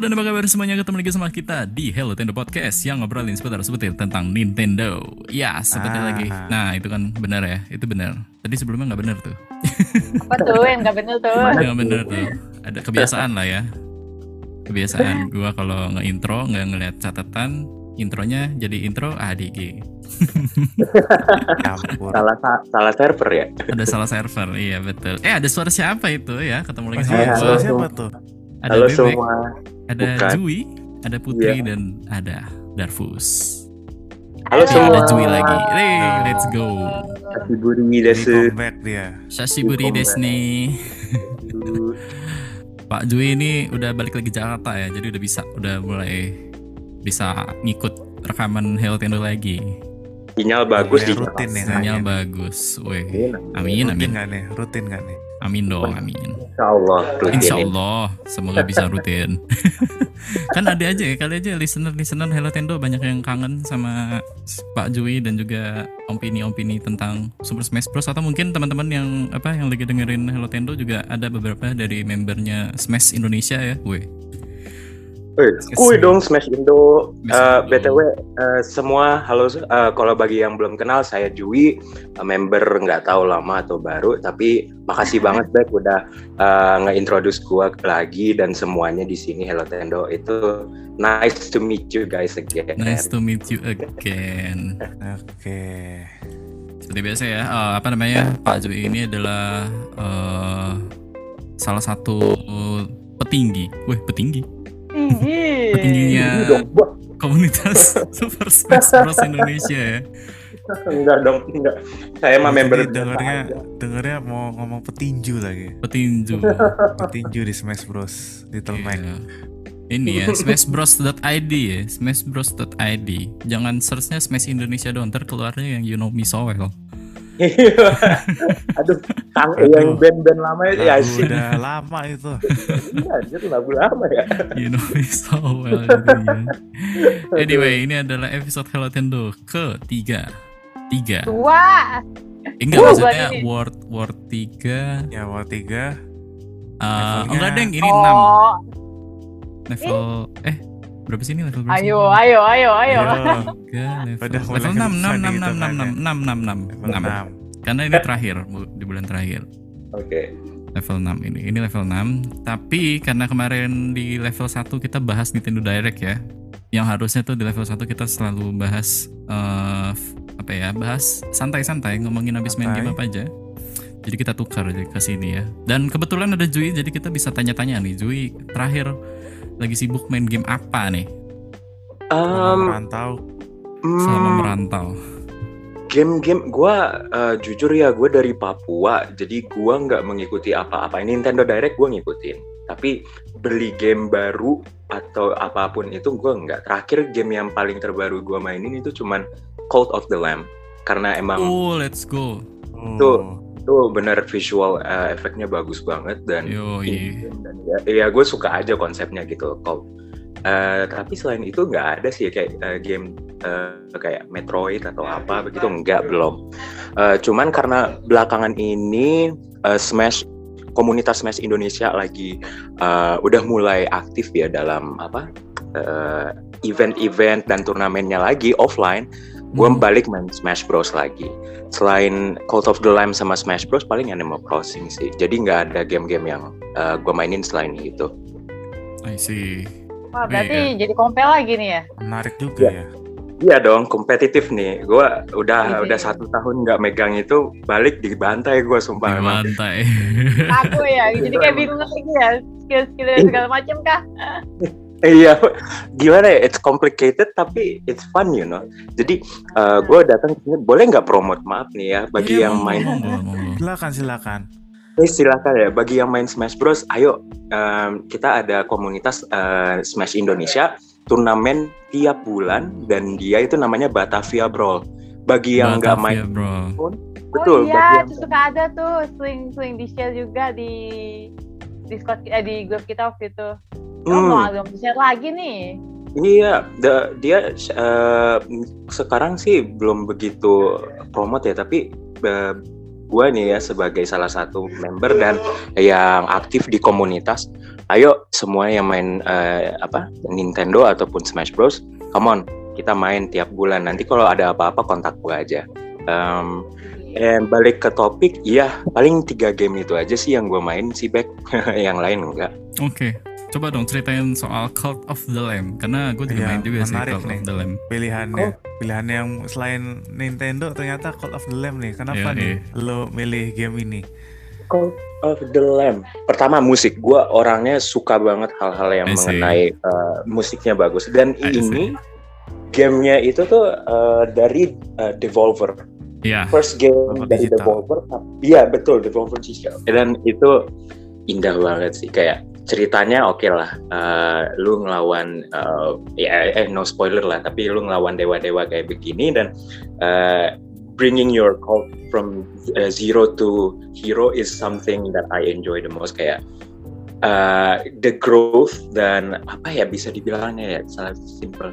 Halo dan apa kabar semuanya ketemu lagi sama kita di Hello Nintendo Podcast yang ngobrolin seputar seputar tentang Nintendo. Ya, sebentar Ah. lagi. Nah, itu kan benar ya, itu benar. Tadi sebelumnya nggak benar tuh. Apa tuh yang gak bener tuh? Nggak benar tuh. Ada kebiasaan lah ya. Kebiasaan gua kalau nge-intro nggak ngeliat catatan intronya jadi intro ADG. Ya salah sa- salah server ya Ada salah server, iya betul. Eh ada suara siapa itu ya? Ketemu lagi sama suara siapa tuh? Ada halo Bebek, semua ada Bukan. Jui, ada Putri Iya. dan ada Darfus. halo Eh, semua ada Jui lagi. Hey, let's go. Hiburi Ini desu comeback dia. Sashiburi desu nih. Pak Jui ini udah balik lagi Jakarta ya, jadi udah bisa, udah mulai bisa ngikut rekaman Hello Tendo lagi. sinyal bagus Iya, di rutin ya, Jakarta. Sinyal bagus, weh. Amin, Amin, Rutin nggak nih? Rutin nggak nih? Amin dong, amin. Insya Allah rutin Insya. Allah, semoga bisa rutin. kan ada aja ya, kali aja listener-listener Hello Tendo banyak yang kangen sama Pak Jui dan juga opini-opini tentang Super Smash Bros. Atau mungkin teman-teman yang apa yang lagi dengerin Hello Tendo juga ada beberapa dari membernya Smash Indonesia ya, weh. Kui dong Smash Indo. Eh, Indo. btw eh, semua halo eh, kalau bagi yang belum kenal saya Jui eh, member nggak tahu lama atau baru tapi makasih banget Bek udah eh, nge-introduce gua lagi dan semuanya di sini Hello Tendo itu nice to meet you guys again. Nice to meet you again. Oke. Seperti biasa ya, eh, apa namanya Pak Jui ini adalah eh, salah satu petinggi, weh petinggi, Tinggi. petingginya Ini dong, Wah, komunitas Super Smash Bros Indonesia ya. enggak dong, enggak. Saya mah member Tadi dengernya dengernya mau ngomong petinju lagi. Petinju. Petinju di Smash Bros. Little Mac. Iya. Ini ya, smashbros.id ya, smashbros.id. Jangan searchnya Smash Indonesia doang, ntar keluarnya yang You Know Me So Well. Aduh, kang yang band-band lama itu ya sih. udah lama itu. Iya, itu lagu lama ya. You Know Me So Well. gitu ya. Anyway, ini adalah episode Hello Tendo ke-3. Tiga. Dua. Eh, enggak, Wah, maksudnya. Word Word 3 Ya, awal tiga. Uh, enggak deng, ini 6 Oh, level eh berapa sih ini level berapa ayo, ayo, ayo, ayo. Tiga, level, Udah mulai level 6 6 susah 6 6 6 nih hitungannya. 6 6 6 Level 6 enam. Karena ini terakhir di bulan terakhir Oke. level 6 ini. Ini level 6. Tapi karena kemarin di level 1 kita bahas Nintendo Direct ya. Yang harusnya tuh di level 1 kita selalu bahas eh, apa ya? Bahas santai-santai ngomongin habis main game apa aja. Jadi kita tukar aja ke sini ya. Dan kebetulan ada Jui jadi kita bisa tanya-tanya nih. Jui terakhir lagi sibuk main game apa nih Selama Um, merantau. selama hmm, merantau? game-game gua eh, jujur ya gue dari Papua jadi gua nggak mengikuti apa-apa Nintendo Direct gua ngikutin tapi beli game baru atau apa pun itu gua nggak terakhir game yang paling terbaru gua mainin itu cuman Cult of the Lamb karena emang Oh, let's go. Tuh. Itu bener visual eh, efeknya bagus banget dan Yo, dan ya, ya gue suka aja konsepnya gitu Cult. Eh, tapi selain itu nggak ada sih kayak eh, game eh, kayak Metroid atau apa begitu nggak belum. Eh, cuman karena belakangan ini eh, Smash komunitas Smash Indonesia lagi eh, udah mulai aktif ya dalam apa event-event dan turnamennya lagi offline. Gue Hmm. balik main Smash Bros lagi. Selain Cult of the Lamb sama Smash Bros paling Animal Crossing sih. Jadi nggak ada game-game yang gue mainin selain itu. I see. Wah, Iya. berarti jadi kompel lagi nih ya. Menarik juga ya. Iya dong, kompetitif nih. Gue udah Iya. udah satu tahun nggak megang itu, balik dibantai gue sumpah Di memang. lantai. Aku ya, jadi kayak bingung lagi ya. Skill-skill dan segala macam kah? Iya, gimana ya? It's complicated tapi it's fun, you know. Jadi gue datang sini, boleh nggak promote? Maaf nih ya, bagi Iya, yang main, monggo, monggo. Silakan silakan. eh, silakan ya. Bagi yang main Smash Bros, ayo em, kita ada komunitas eh, Smash Indonesia, turnamen tiap bulan dan dia itu namanya Batavia Brawl. Bagi yang nggak main, bro. betul. oh bagi iya, yang- itu suka ada tuh sling-sling di share juga di Discord eh, di grup kita waktu itu. Oh, Hmm. mau share lagi nih. Iya, da- dia eh, sekarang sih belum begitu promote ya, tapi eh, gue nih ya sebagai salah satu member dan yang aktif di komunitas, ayo semua yang main eh, apa Nintendo ataupun Smash Bros, come on, kita main tiap bulan. Nanti kalau ada apa-apa kontak gue aja. Um, and balik ke topik, iya paling tiga game itu aja sih yang gue main sih back, yang lain enggak. Oke, coba dong ceritain soal Cult of the Lamb karena gue juga Iya, main juga sih Cult nih. of the Lamb. Pilihannya, Oh. pilihannya yang selain Nintendo ternyata Call of the Lamb nih. Kenapa Iya, nih lo milih game ini? Call of the Lamb. Pertama musik, gue orangnya suka banget hal-hal yang mengenai eh, musiknya bagus. Dan I see. ini gamenya itu tuh eh, dari eh, Devolver. Iya. First game Devolver dari Digital. Devolver. Iya betul Devolver Digital. Dan itu indah banget sih kayak ceritanya oke lah. Eh, lu ngelawan eh, ya eh no spoiler lah, tapi lu ngelawan dewa-dewa kayak begini dan eh, bringing your cult from uh, zero to hero is something that I enjoy the most kayak uh, the growth dan apa ya bisa dibilangnya ya sangat simple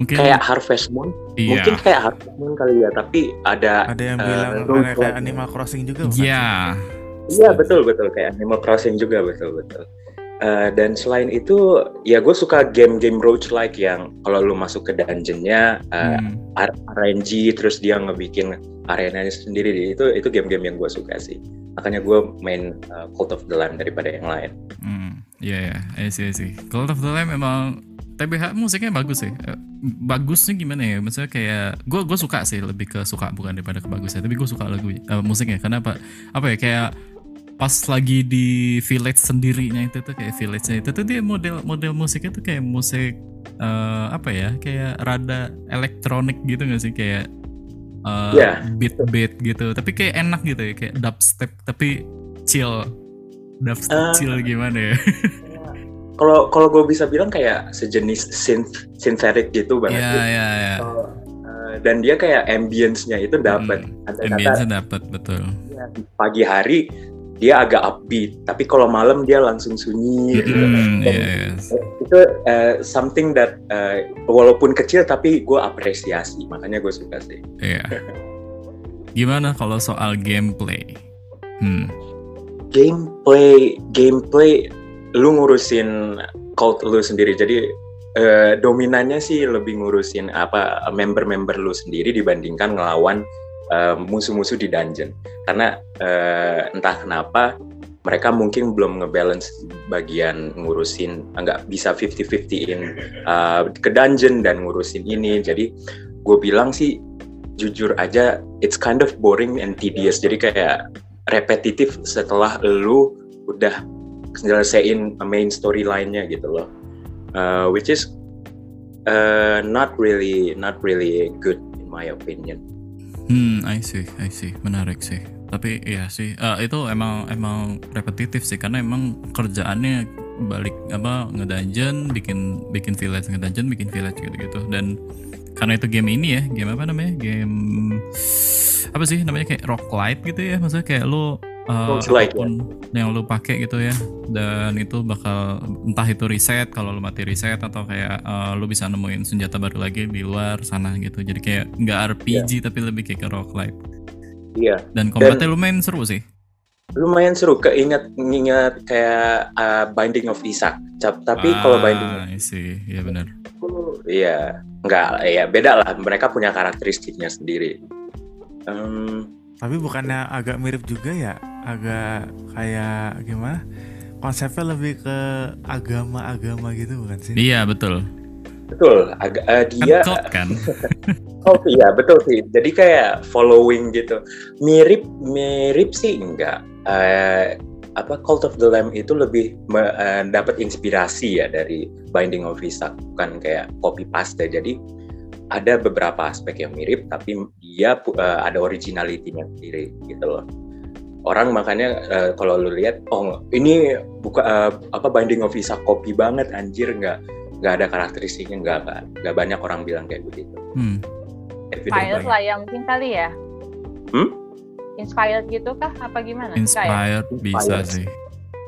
Mungkin kayak Harvest Moon iya. mungkin kayak Harvest Moon kali ya tapi ada Ada yang bilang kayak, kayak Runner. Animal Crossing juga? Iya. Iya betul betul kayak Animal Crossing juga betul betul Uh, dan selain itu ya gue suka game-game roguelike yang kalau lu masuk ke dungeonnya uh, Hmm. RNG terus dia ngebikin arenanya sendiri itu itu game-game yang gue suka sih makanya gue main uh, Cult of the Lamb daripada yang lain Hmm, iya ya, I see, I see. Cult of the Lamb emang TBH musiknya bagus sih. Bagusnya gimana ya? Maksudnya kayak gue gue suka sih lebih ke suka bukan daripada ke bagusnya. Tapi gue suka lagu eh, musiknya karena apa? Apa ya kayak pas lagi di village sendirinya itu tuh kayak village-nya itu tuh dia model model musiknya tuh kayak musik eh, apa ya? Kayak rada elektronik gitu gak sih kayak eh, Iya. beat beat gitu. Tapi kayak enak gitu ya kayak dubstep tapi chill. Dubstep Eh, chill gimana ya? kalau kalau gue bisa bilang kayak sejenis synth synthetic gitu banget Iya iya iya. Uh, dan dia kayak ambience-nya itu dapat Hmm, ada kata Ambience dapat betul. pagi hari dia agak upbeat tapi kalau malam dia langsung sunyi gitu Dan iya, iya. itu uh, something that uh, walaupun kecil tapi gue apresiasi makanya gue suka sih Iya. Gimana kalau soal gameplay? Hmm. gameplay gameplay lu ngurusin cult lu sendiri jadi eh, dominannya sih lebih ngurusin apa member-member lu sendiri dibandingkan ngelawan musuh-musuh di dungeon karena eh, entah kenapa mereka mungkin belum ngebalance bagian ngurusin nggak bisa 50-50 in eh, ke dungeon dan ngurusin ini jadi gue bilang sih jujur aja it's kind of boring and tedious jadi kayak repetitif setelah lu udah nyelesain main storyline-nya gitu loh. Uh, which is uh, not really not really good in my opinion. Hmm, I see, I see. Menarik sih. Tapi iya sih, eh, itu emang emang repetitif sih karena emang kerjaannya balik apa ngedungeon, bikin bikin village ngedungeon, bikin village gitu-gitu. Dan karena itu game ini ya, game apa namanya? Game apa sih namanya kayak roguelite gitu ya? Maksudnya kayak lu Roguelike, apa pun yang lu pakai gitu ya dan itu bakal entah itu reset kalau lu mati reset atau kayak eh, lu bisa nemuin senjata baru lagi di luar sana gitu jadi kayak nggak RPG tapi lebih kayak ke roguelite Iya, dan combatnya lumayan seru sih lumayan seru. Keinget nginget kayak uh, Binding of Isaac. Cap- Tapi kalau Binding Ah, see iya benar Iya, enggak, ya beda lah. Mereka punya karakteristiknya sendiri. Em, Tapi bukannya agak mirip juga ya? Agak kayak gimana? Konsepnya lebih ke agama-agama gitu bukan sih? iya betul betul, agak eh, kan dia cult kan Oh iya betul sih. Jadi kayak following gitu. Mirip mirip sih enggak. Eh, apa Cult of the Lamb itu lebih me- eh, dapat inspirasi ya dari Binding of Isaac, bukan kayak copy paste. Jadi ada beberapa aspek yang mirip, tapi dia eh, ada originality-nya sendiri gitu loh. Orang makanya eh, kalau lu lihat, oh ini buka eh, apa Binding of Isaac copy banget, anjir nggak nggak ada karakteristiknya nggak nggak nggak banyak orang bilang kayak begitu. hmm. Inspired lah yang mungkin kali ya. Hmm? Inspired gitu kah? Apa gimana? Enggak ya? inspired bisa Inspired. sih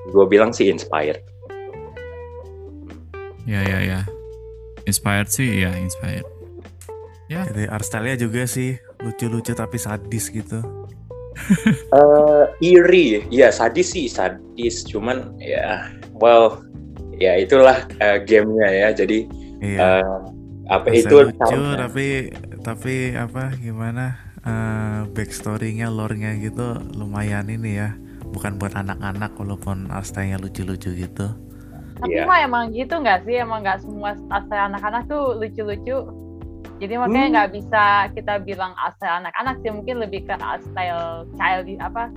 gue bilang sih inspired. ya ya ya inspired sih ya inspired Jadi art style-nya juga sih lucu-lucu tapi sadis gitu. Eh, eerie, ya sadis sih sadis, cuman ya, well, ya itulah eh, gamenya ya. Jadi Iya. eh, apa Masa itu lucu tapi tapi apa gimana eh backstory-nya, lore-nya gitu lumayan ini ya. Bukan buat anak-anak walaupun stylenya lucu-lucu gitu. Tapi Iya. mah emang gitu nggak sih? Emang nggak semua asal anak-anak tuh lucu-lucu. Jadi makanya Hmm. nggak bisa kita bilang asal anak-anak sih. Mungkin lebih ke style child apa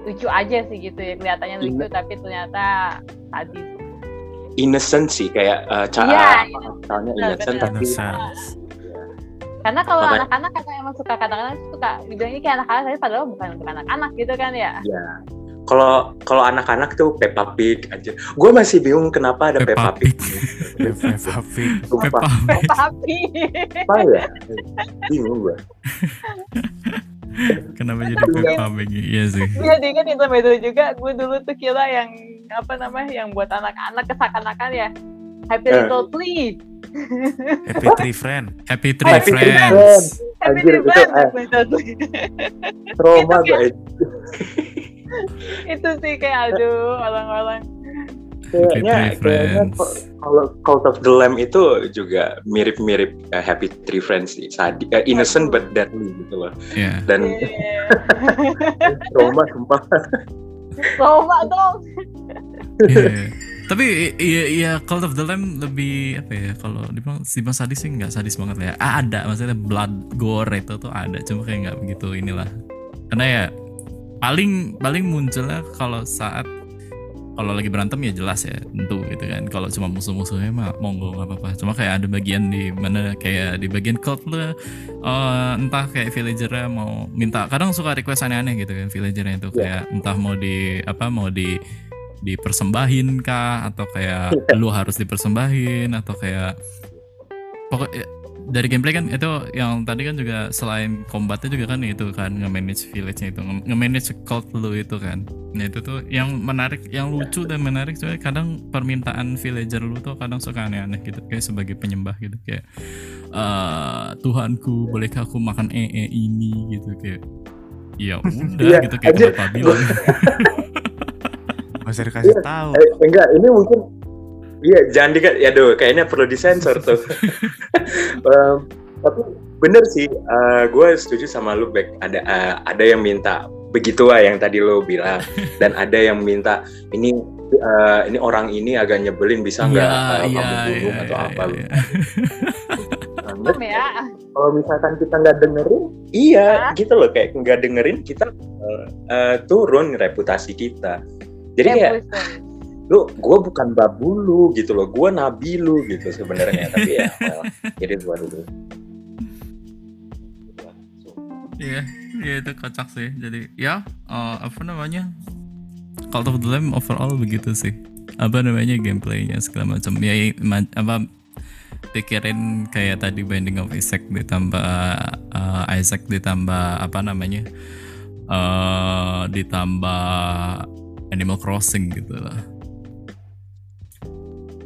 lucu aja sih gitu ya kelihatannya Iya. lucu tapi ternyata sadis. innocent sih kayak eh, ca- Iya, misalnya benar, innocent tapi. Karena kalau anak-anak kadang emang suka kadang-kadang suka dibilang ini kayak anak-anak tapi padahal bukan untuk anak-anak gitu kan ya. ya kalau kalau anak-anak tuh Peppa Pig aja. Gue masih bingung kenapa ada Peppa Peppa, Pig. Peppa Pig. Peppa Pig. Apa ya? Bingung gue. Kenapa jadi Peppa Pig? Iya sih. Iya diingat intermezzo juga gue dulu tuh kira yang apa namanya yang buat anak-anak kesakan-akan ya Happy Eh. Little Tree Happy Tree Friend. Happy Tree Happy Tree Friends. Happy Tree itu, Friends, eh. Happy Tree. Trauma Itu gue. Itu sih kayak aduh orang-orang Happy Kayaknya, Tree kayaknya kalau Cult of the Lamb itu juga mirip-mirip eh, Happy Tree Friends sih. Sadi, eh, innocent but deadly gitu loh. Iya. Dan Iya. trauma sumpah. trauma dong Iya. Tapi i- iya iya Cult of the Lamb lebih apa ya kalau dibilang dibilang sadis sih nggak sadis banget lah ya. Ah, ada maksudnya blood gore itu tuh ada cuma kayak nggak begitu inilah. Karena ya paling paling munculnya kalau saat kalau lagi berantem ya jelas ya tentu gitu kan. Kalau cuma musuh-musuhnya mah monggo nggak apa-apa. Cuma kayak ada bagian di mana kayak di bagian cult lah eh, entah kayak villagernya mau minta kadang suka request aneh-aneh gitu kan villagernya itu kayak entah mau di apa mau di dipersembahin kah atau kayak lu harus dipersembahin atau kayak pokoknya dari gameplay kan itu yang tadi kan juga selain combatnya juga kan itu kan nge-manage village-nya itu nge- nge-manage cult lu itu kan nah itu tuh yang menarik yang lucu dan menarik soalnya kadang permintaan villager lu tuh kadang suka aneh-aneh gitu kayak sebagai penyembah gitu kayak eh Tuhanku bolehkah aku makan ee ini gitu kayak ya udah Iya, gitu kayak kenapa bilang Masih dikasih Iya. tahu. Eh, enggak, ini mungkin Iya, jangan di ya aduh, kayaknya perlu disensor tuh. Em, tapi bener sih, gue setuju sama lu, Bek. Ada eh, ada yang minta begitu lah yang tadi lo bilang, dan ada yang minta ini eh, ini orang ini agak nyebelin bisa nggak eh, Iya, kamu bunuh iya, atau iya, apa? iya. Banget. Serem ya Kalau misalkan kita nggak dengerin, iya Hah? gitu loh kayak nggak dengerin kita eh, eh, turun reputasi kita. Jadi Ya, kayak bosan. Lu gue bukan babu lu gitu loh gue nabi lu gitu sebenarnya tapi ya well, jadi gua dulu Iya, iya itu kocak sih. Jadi ya eh, apa namanya? Cult of the Lamb overall begitu sih. Apa namanya gameplaynya segala macam. Ya ma- apa pikirin kayak tadi Binding of Isaac ditambah eh, Isaac ditambah apa namanya? eh ditambah Animal Crossing gitu lah.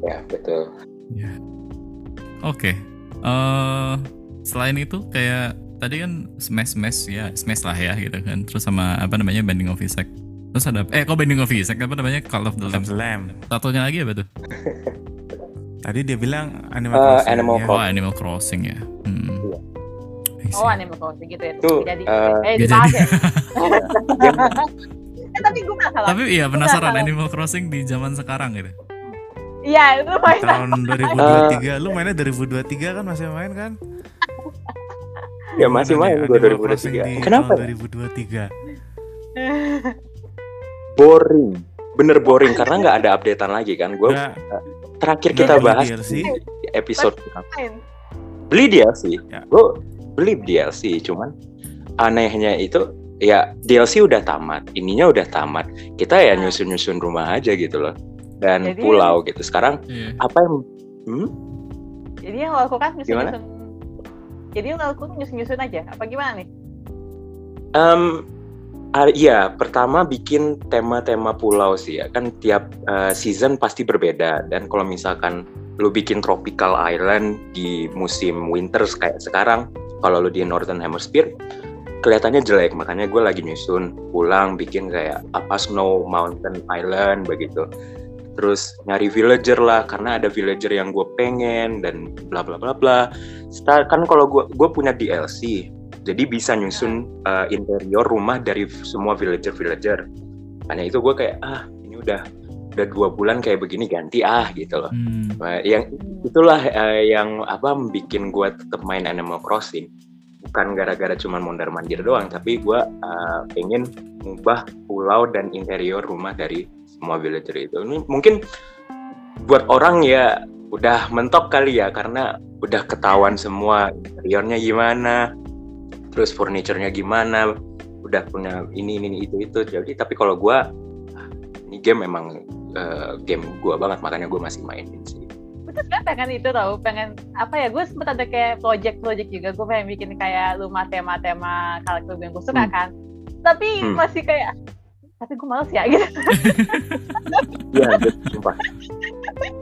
Ya betul Ya. Oke. Eh selain itu kayak tadi kan smash smash ya smash lah ya gitu kan. Terus sama apa namanya Binding of Isaac. Terus ada eh kok Binding of Isaac apa namanya Call of the Lamb. Lamb. Satunya lagi apa tuh? Tadi dia bilang Animal Eh, Crossing. Animal ya. Oh Animal Crossing ya. Hmm. Iya. Oh Animal Crossing gitu ya Itu, jadi eh, eh Gak dibahas jadi. ya Eh, tapi gue penasaran Tapi iya penasaran. Animal Crossing di zaman sekarang gitu. Iya itu main Tahun 2023. Lu mainnya 2023 kan masih main kan? ya masih main Crossing 2023 di kenapa Tahun 2023. boring bener boring karena nggak ada updatean lagi kan gue Nggak, terakhir nggak kita bahas DLC. di episode main beli DLC Ya. gue beli DLC cuman anehnya itu ya DLC udah tamat ininya udah tamat kita ya Nah. nyusun nyusun rumah aja gitu loh dan Jadi- pulau gitu sekarang Iya. apa yang hmm? jadi yang lo lakukan nyusun Gimana? nyusun jadi yang lo lakukan nyusun nyusun aja apa gimana nih Em, ah, iya, pertama bikin tema-tema pulau sih ya. Kan tiap eh, season pasti berbeda. Dan kalau misalkan lu bikin tropical island di musim winter kayak sekarang, kalau lu di Northern Hemisphere, kelihatannya jelek makanya gue lagi nyusun pulang bikin kayak apa Snow Mountain Island begitu terus nyari villager lah karena ada villager yang gue pengen dan bla bla bla bla. Start, kan kalau gue gue punya DLC jadi bisa nyusun uh, interior rumah dari semua villager villager makanya itu gue kayak ah ini udah udah dua bulan kayak begini ganti ah gitu loh. Hmm. Nah, yang itulah eh, yang apa bikin gue tetap main Animal Crossing. Bukan gara-gara cuman mondar mandir doang tapi gue eh, pengen mengubah pulau dan interior rumah dari semua villager itu. Ini mungkin buat orang ya udah mentok kali ya karena udah ketahuan semua interiornya gimana terus furniturnya gimana udah punya ini ini itu itu. Jadi tapi kalau gue ini game memang eh, game gue banget makanya gue masih mainin sih. Gue tuh sebenarnya pengen itu tau pengen apa ya gue sempet ada kayak project-project juga. Gue pengen bikin kayak rumah tema-tema karakter yang gue suka Hmm. kan. Tapi Hmm. masih kayak tapi gue males ya gitu Iya, sumpah.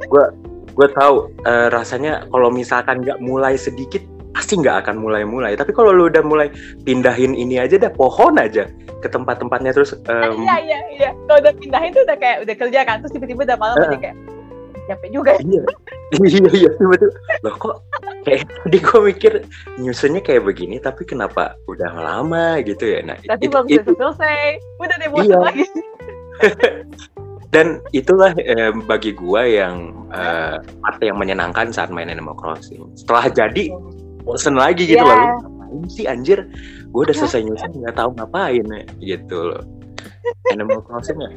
Gue gue tahu eh, rasanya kalau misalkan nggak mulai sedikit pasti nggak akan mulai-mulai. Tapi kalau lu udah mulai pindahin ini aja dah pohon aja ke tempat-tempatnya terus em, iya iya iya kalau udah pindahin tuh udah kayak udah kerja kan terus tiba-tiba udah malam jadi kayak capek juga ya iya iya iya betul. Loh kok kayak tadi gue mikir nyusunnya kayak begini tapi kenapa udah lama gitu ya. Nah, tapi itu, belum itu, selesai udah deh bosan Iya. lagi dan itulah eh, bagi gua yang eh, part yang menyenangkan saat main Animal Crossing. Setelah jadi bosen lagi gitu Iya. lalu ngapain sih anjir gue udah selesai nyusun nggak tahu ngapain ya gitu loh Animal Crossing ya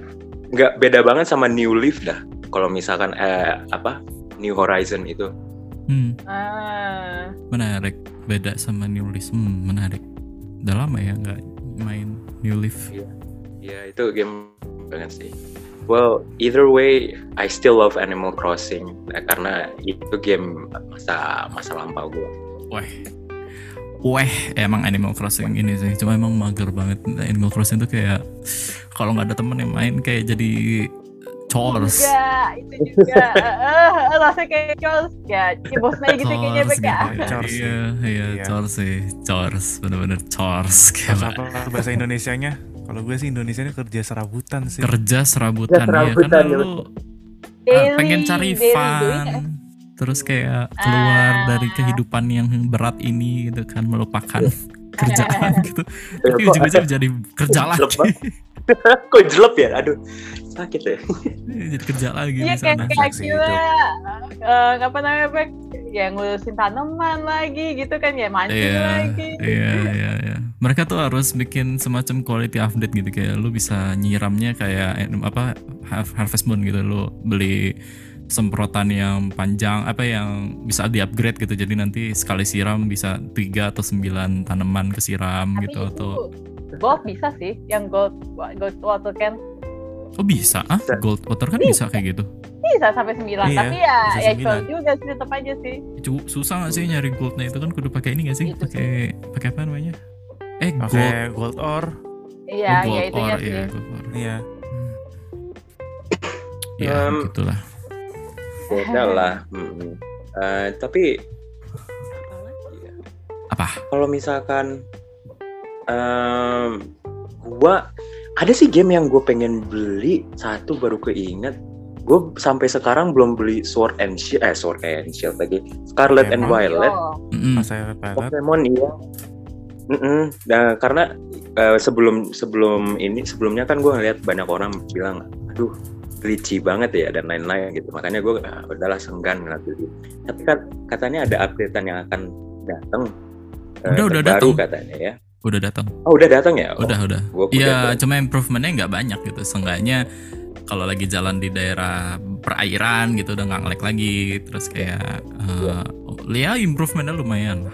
nggak beda banget sama New Leaf dah kalau misalkan eh, apa New Horizon itu Hmm, ah. menarik. Beda sama New Leaf. Hmm, menarik. Udah lama ya nggak main New Leaf. ya itu game banget sih well either way I still love Animal Crossing eh, karena itu game masa masa lampau gue Weh. Weh, emang Animal Crossing ini sih. Cuma emang mager banget. Animal Crossing tuh kayak kalau nggak ada temen yang main kayak jadi chores. juga itu juga eh eh, rasanya kayak chores ya ya bosnya gitu kayaknya Chores Bek, ya. gitu. Chores sih. Iya, iya, Iya. chores sih. Chores, bener-bener chores. Kayak apa bahasa Indonesianya? Kalau gue sih Indonesianya kerja serabutan sih. kerja serabutan ya serabutan, karena ya, lu Daily, ah, pengen cari daily fun doing ya. terus kayak keluar Ah. dari kehidupan yang berat ini gitu kan melupakan Iya. kerjaan gitu Ya, tapi ujung-ujungnya jadi kerja lagi kok jelek ya aduh sakit ya? Jadi kerja lagi Iya di kayak sana kayak gila. Eh, apa namanya Bek? ya ngurusin tanaman lagi gitu kan ya mancing Iya, lagi. iya, iya, iya. Mereka tuh harus bikin semacam quality update gitu kayak lu bisa nyiramnya kayak eh, apa Har- Harvest Moon gitu. Lu beli semprotan yang panjang apa yang bisa di upgrade gitu. Jadi nanti sekali siram bisa tiga atau sembilan tanaman kesiram tapi gitu itu atau gold bisa sih yang gold gold water kan oh bisa ah Bisa. gold water kan bisa kayak gitu bisa sampai sembilan Iya, tapi ya bisa ya sembilan. gold juga sih tetap aja sih susah gak sih nyari goldnya itu kan kudu pakai ini gak sih Itu pakai pakai apa namanya eh gold Pakai gold ore. iya Oh, iya gold itunya ore, iya, gold ore. Iya. ya Um, gitulah beda lah Mm-mm. Eh, tapi apa ya? kalau misalkan em, gua ada sih game yang gue pengen beli satu baru keinget gue sampai sekarang belum beli Sword and Shield eh Sword and Shield lagi Scarlet and Pokemon. Violet Oh, Mm-mm. Pas saya pilot. Pokemon iya Mm-mm. Nah, karena eh, sebelum sebelum ini sebelumnya kan gue ngeliat banyak orang bilang aduh glitchy banget ya dan lain-lain gitu makanya gue ah, udahlah senggan ngeliat beli tapi kan katanya ada updatean yang akan datang eh, Udah, udah terbaru datang. katanya ya udah datang. Oh udah datang ya? Oh, udah. udah gua Iya, udah- cuma improvementnya nggak banyak gitu. Seenggaknya kalau lagi jalan di daerah perairan gitu udah nggak ngelek lagi. Terus kayak eh ya improvementnya lumayan.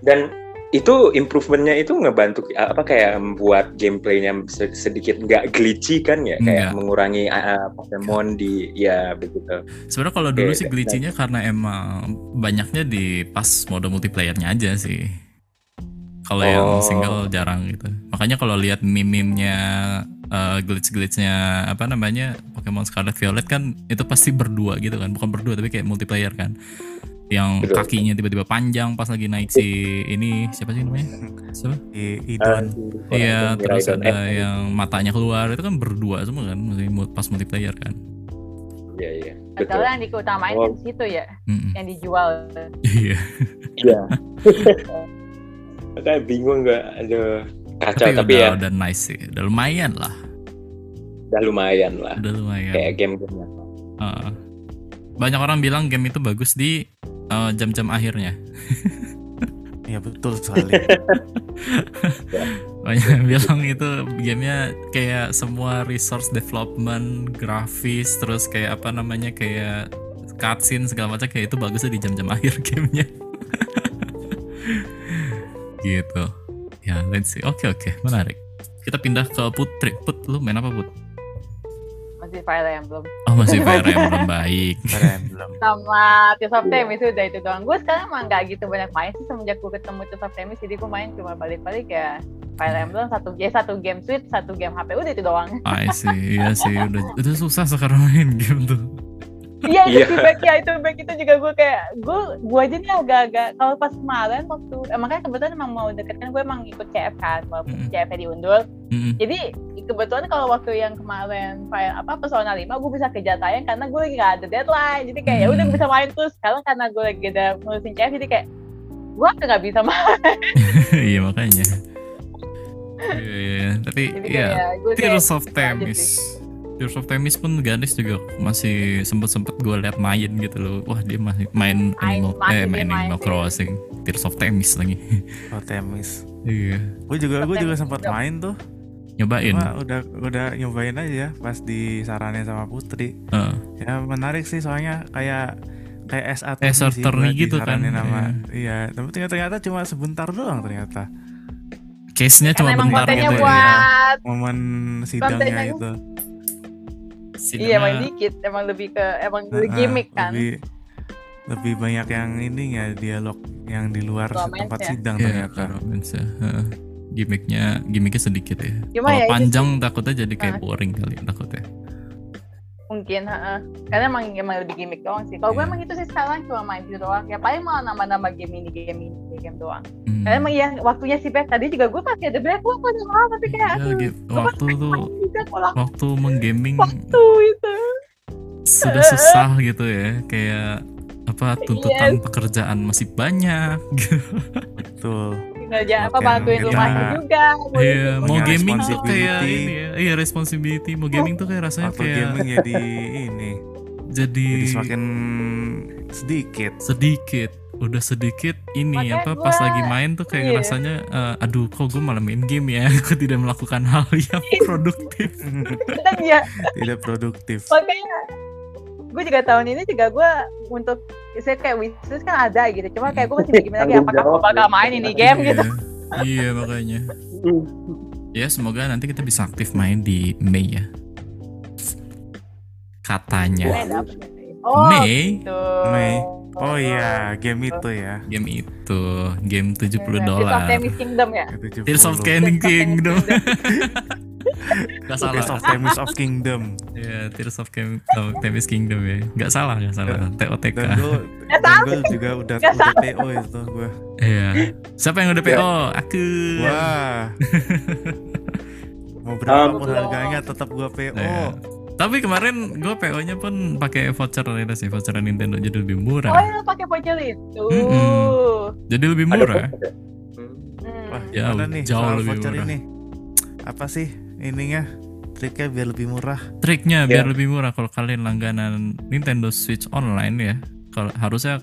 Dan itu improvementnya itu ngebantu apa kayak membuat gameplaynya se- sedikit nggak glitchy kan ya? Kayak Nggak. mengurangi uh, Pokemon di ya begitu. Sebenarnya kalau dulu Oke, sih glitchy-nya karena emang banyaknya di pas mode multiplayernya aja sih. Kalau yang Oh. single jarang gitu. Makanya kalau lihat meme-nya eh, glitch-glitchnya apa namanya Pokemon Scarlet Violet kan itu pasti berdua gitu kan, bukan berdua tapi kayak multiplayer kan. yang Betul. kakinya tiba-tiba panjang pas lagi naik si ini siapa sih namanya siapa I, Eh, Idon iya terus ada F. yang matanya keluar itu kan berdua semua kan pas multiplayer kan Iya iya. Betul. Kalau yang diutamain Oh. di situ ya, Mm-mm. yang dijual. iya Iya. Kayak bingung nggak ada kacau. Tapi, tapi, udah ya. udah nice sih. Udah lumayan lah. Udah lumayan lah. udah lumayan. Kayak game-game Heeh. banyak orang bilang game itu bagus di eh, jam-jam akhirnya. Ya betul sekali. Banyak yang bilang itu gamenya kayak semua resource development grafis terus kayak apa namanya kayak cutscene segala macam kayak itu bagusnya di jam-jam akhir gamenya gitu. Ya let's see. Oke oke. Menarik. Kita pindah ke Putri. Put lu main apa Put? Masih Fire Emblem. oh masih Fire Emblem. Baik. Keren belum Sama Tears of Time itu udah itu doang. Gue sekarang emang gak gitu banyak main sih semenjak gue ketemu Tears of Time jadi gue main cuma balik-balik ya Fire Emblem satu ya satu game Switch, satu game HP udah itu doang. I see. Iya sih udah udah susah sekarang main game tuh Iya itu Iya. sih back ya itu back itu juga gue kayak gue gue aja nih agak-agak kalau pas kemarin waktu emang kan kebetulan emang mau deket kan gue emang ikut CF kan walaupun Mm-mm. CF nya diundur Mm-mm. jadi kebetulan kalau waktu yang kemarin file apa Persona 5 gue bisa kejar tayang karena gue lagi gak ada deadline jadi kayak ya udah Hmm. bisa main terus sekarang karena gue lagi ada ngurusin CF jadi kayak gue udah gak bisa main iya makanya Iya, iya. tapi jadi ya kayak Tears of aja Themis Tears of Themis pun Ganis juga masih sempet-sempet gue liat main gitu loh. Wah dia masih main Animal eh main main Animal. Crossing. Tears of Themis lagi. Oh Temis. Iya. Gue juga gue juga Temis sempat main tuh. Nyobain? Cuma udah udah nyobain aja pas disaranin sama Putri. Heeh. ya menarik sih soalnya kayak kayak S atau Eh, Saturday gitu kan, iya. Tapi ternyata, ternyata cuma sebentar doang ternyata. Case-nya cuma bentar gitu ya. momen sidangnya itu Iya main dikit emang lebih ke emang lebih Heeh, gimmick kan lebih lebih banyak yang ini ya dialog yang di luar Romance tempat ya? sidang Iya, ternyata romance ya. Heeh. gimmicknya gimmicknya sedikit ya kalau ya itu panjang takutnya jadi kayak Ah. boring kali takutnya mungkin heeh. karena emang emang lebih gimmick doang sih kalau gue Iya. emang itu sih sekarang cuma main itu doang ya paling malah nambah-nambah game ini game ini game doang Hmm. karena emang ya waktunya sih Beth tadi juga gue masih ada backlog pada malam tapi kayak Iya, aduh gitu. gue waktu tuh juga pulang waktu menggaming waktu itu sudah susah gitu ya kayak apa tuntutan pekerjaan masih banyak gitu. betul kerja apa bantuin kita- rumahnya juga ngurusin Iya, mau gaming tuh kayak ini ya. Iya, responsibility. Mau gaming tuh kayak rasanya waktu kayak gaming jadi ini jadi jadi semakin sedikit sedikit. Udah sedikit ini Makanya apa pas gua- lagi main tuh kayak iya. rasanya eh, aduh kok gue malah main game ya. Aku tidak melakukan hal yang produktif. dan ya tidak produktif makanya gue juga tahun ini juga gue untuk saya kayak wishlist kan ada gitu cuma kayak gue masih bikin lagi apakah gue bakal ya. main ini game Iya. gitu Iya, makanya. Ya, semoga nanti kita bisa aktif main di Mei ya. Katanya. Oh Mei gitu Mei. oh iya game itu ya game itu game 70 Tears of dolar Kingdom ya Tears of 70. Candy Tears of Kingdom Gak salah. Tears of Themis of Kingdom. Ya Tears of oh, Themis Kingdom ya. Gak salah gak salah. TOTK dan gue Nggak dan gue juga udah Nggak udah PO itu gue Iya. Siapa yang udah PO? Aku. Wah. Mau berapapun Um, harganya tetap gue PO Iya. Tapi kemarin gue PO nya pun pakai voucher itu sih Voucher Nintendo. Jadi lebih oh murah ya pakai voucher itu. Mm-mm. Jadi lebih murah. Hmm. Wah, nih jauh lebih voucher murah. ini? Apa sih ininya? Triknya biar lebih murah. Triknya biar Iya. lebih murah kalau kalian langganan Nintendo Switch online ya kalau harusnya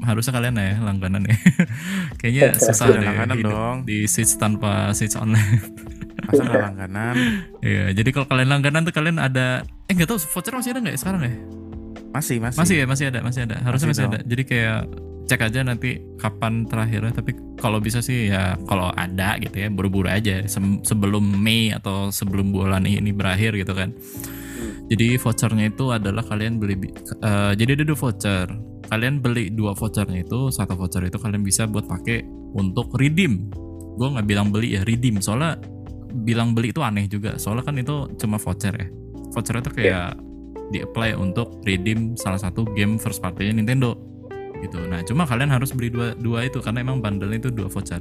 harusnya kalian ya langganan ya kayaknya susah Udah deh langganan hidup dong. di Switch tanpa Switch online Masa nggak langganan? Iya, jadi kalau kalian langganan tuh kalian ada eh nggak tahu voucher masih ada nggak ya sekarang ya? Masih, masih. Masih ya, masih ada, masih ada. Harusnya masih, Masih ada. Jadi kayak cek aja nanti kapan terakhirnya. Tapi kalau bisa sih ya kalau ada gitu ya, buru-buru aja Sem- sebelum Mei atau sebelum bulan ini berakhir gitu kan. Jadi vouchernya itu adalah kalian beli eh, jadi ada dua voucher. Kalian beli dua vouchernya itu, satu voucher itu kalian bisa buat pakai untuk redeem. Gue nggak bilang beli ya, redeem. Soalnya bilang beli itu aneh juga. Soalnya kan itu cuma voucher ya. Voucher itu kayak di apply untuk redeem salah satu game first party-nya Nintendo. Gitu. Nah, cuma kalian harus beli dua dua itu karena emang bundle itu dua voucher.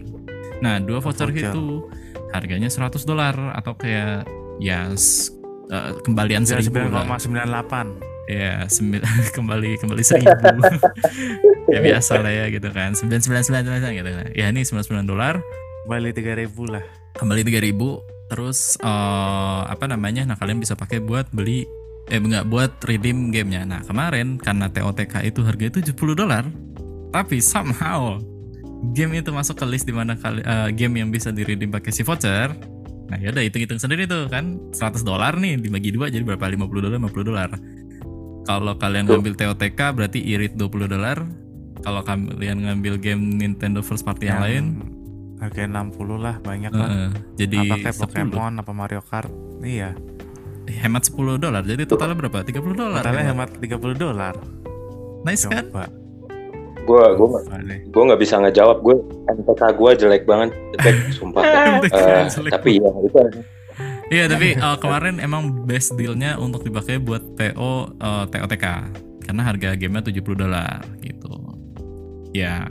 Nah, dua voucher, voucher. itu harganya 100 dolar atau kayak ya eh, kembalian Ya, seribu lah. 9,98 Ya, sembil- kembali kembali seribu. ya biasa lah ya gitu kan. Sembilan sembilan sembilan sembilan gitu kan. Ya ini sembilan sembilan dolar Balik 3000 lah. kembali 3000 terus eh, apa namanya nah kalian bisa pakai buat beli eh enggak buat redeem gamenya. Nah kemarin karena TOTK itu harganya 70 dolar tapi somehow game itu masuk ke list di mana kali eh, game yang bisa di redeem pakai si voucher. Nah yaudah hitung-hitung sendiri tuh kan. 100 dolar nih dibagi dua jadi berapa? 50 dolar 50 dolar. Kalau kalian ngambil TOTK berarti irit 20 dolar. Kalau kalian ngambil game Nintendo first party yang, lain Harga 60 lah banyak lah. eh, jadi Apa kayak 10 Pokemon apa Mario Kart. Iya. Hemat 10 dolar jadi totalnya berapa? 30 dolar Totalnya hemat. hemat 30 dolar. nice kan? Coba. Gue gue nggak Coba deh. gue nggak bisa ngejawab. Gue MTK gue jelek banget jelek sumpah. Eh, Jelek tapi ya itu iya tapi uh, kemarin emang best dealnya untuk dipakai buat TO uh, TOTK karena harga gamenya 70 dolar gitu. Ya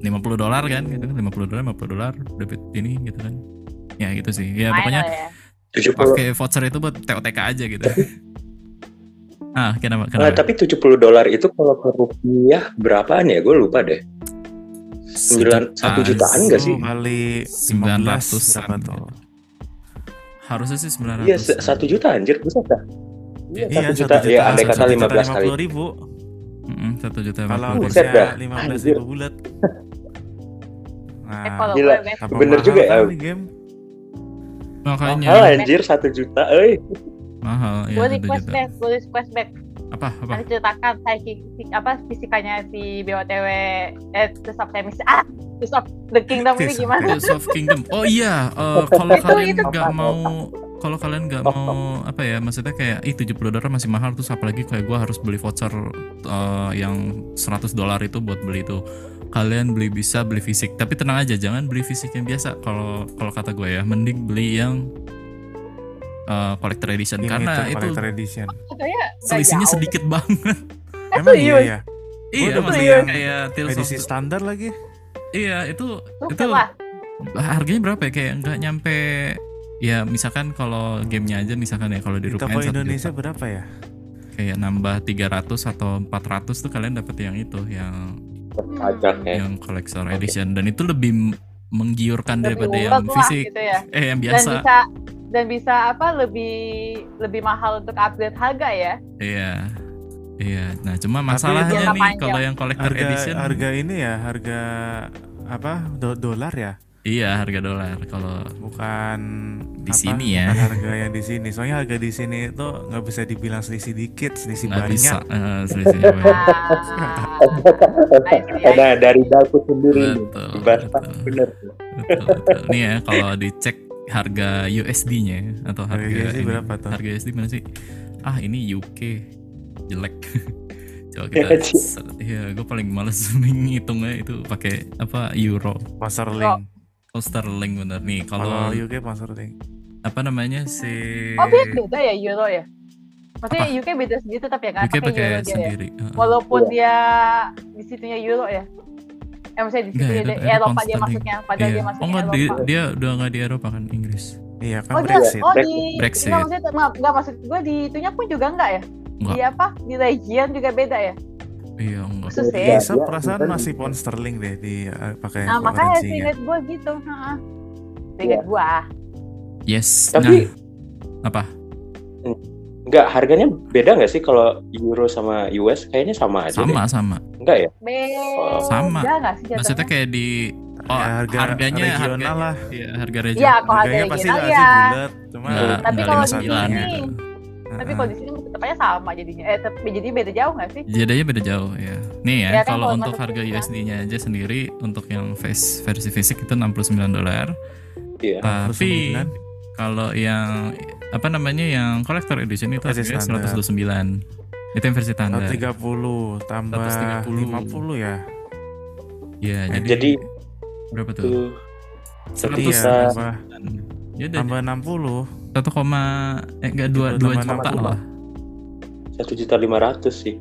50 dolar kan gitu kan? 50 dolar 50 dolar dapat ini gitu kan? Ya gitu sih. Ya pokoknya ya. 70 pakai voucher itu buat TOTK aja gitu ah kenapa kenapa tapi 70 dolar itu kalau ke rupiah berapaan ya? Gue lupa deh. sembilan- satu jutaan nggak sih? Kali 900 15 berapa tuh? harusnya sih 900 Iya se- satu juta anjir bisa tak? Iya Iya, satu juta. Ya andai kata 15 kali. ribu. Mm-mm, satu juta Kalau lima dah. 15 Anjir. ribu bulat. Nah, Eh, Gila. bener juga ya. game? Makanya. Mahal anjir satu juta. Eh, mahal ya gue satu request juta. back gue request back apa apa? Nanti ceritakan saya apa fisikanya si BOTW eh Tears of Themis ah Tears of the Kingdom ini Tears gimana? Tears of Kingdom. Oh iya, eh, kalau Itu- kalian nggak mau kalau kalian nggak mau apa ya, maksudnya kayak ih 70 dolar masih mahal terus apalagi kayak gua harus beli voucher eh, yang 100 dolar itu buat beli itu. Kalian beli bisa beli fisik, tapi tenang aja jangan beli fisik yang biasa. Kalau kalau kata gue ya, mending beli yang eh, collector edition Ini karena itu collector edition. selisihnya sedikit banget. Emang iya ya? iya, maksudnya yang kayak of Edisi standar lagi. Iya, itu Tuh, itu lah harganya berapa ya kayak nggak nyampe ya misalkan kalau gamenya aja misalkan ya kalau di rupiah Indonesia berapa ya? kayak nambah 300 atau 400 tuh kalian dapat yang itu yang pajak ya. yang collector edition. Dan itu lebih menggiurkan lebih daripada yang fisik. gitu ya. Eh yang dan biasa. bisa dan bisa apa lebih lebih mahal untuk upgrade harga ya? Iya. Iya. Nah cuma masalahnya nih kalau yang collector Harga edition harga ini ya, harga apa? Do- dolar ya? Iya harga dolar kalau Bukan Di apa, sini ya. bukan harga yang di sini. Soalnya harga di sini itu nggak bisa dibilang selisih dikit, selisih nggak banyak. bisa eh, selisihnya banyak. ah. Nah dari dapur sendiri nih. Betul, Dibantah betul. bener. betul, betul. Nih ya kalau dicek harga USD-nya atau harga Harga USD ini, berapa tuh? Harga USD mana sih? Ah ini UK jelek. Coba kita, Ya, Ci. ya gue paling males menghitungnya itu pakai apa euro, Sponsor link. Oh, sterling bener nih. Kalau Kalau UK sponsor link. apa namanya si oh beda beda ya euro ya maksudnya UK beda segitu tapi ya nggak UK pakai pakai euro dia ya sendiri. Heeh. walaupun dia di situnya euro ya eh maksudnya di situ ya, itu- di itu Eropa pound dia sterling. masuknya padahal Iya. dia Oh masuknya enggak di- dia udah nggak di Eropa kan Inggris. Iya kan Oh dia, Brexit. oh di, Brexit. Enggak, maksudnya enggak, enggak maksud gue di itunya pun juga enggak ya? Enggak. Di apa? Di region juga beda ya? Iya enggak. Khusus ya? Iya, Bisa iya, perasaan bukan. masih pound sterling deh di uh, pakai Nah makanya seinget gue gitu. Heeh. Seinget Iya. gue. Yes. Tapi nah, apa? Enggak, harganya beda nggak sih kalau euro sama US? Kayaknya sama aja deh. Sama sama. Enggak ya? Beda Sama. nggak sih Maksudnya jatuhnya? kayak di oh, Ya, harga harganya regional harga, lah. Iya, harga regional. Iya, kalau harga Harganya pasti regional ya. bulat, cuma Nggak- Tapi kalau di 59 sini, gitu. Tapi kalau di sini aja sama jadinya. Eh, tapi jadi beda jauh nggak sih? Jadinya beda jauh ya. Nih ya, Ya kan, kalau kalau untuk harga kan. USD-nya aja sendiri untuk yang face, versi fisik itu 69 dolar. Iya. Tapi 69. kalau yang apa namanya yang collector edition itu harganya standar. 129. Itu yang versi standar. 130 tambah 130. 50 ya. Iya, Eh, jadi, Jadi berapa tuh? Seratus Iya, tambah Ya tambah 60. satu koma eh enggak dua dua juta 60. lah. Satu juta lima ratus sih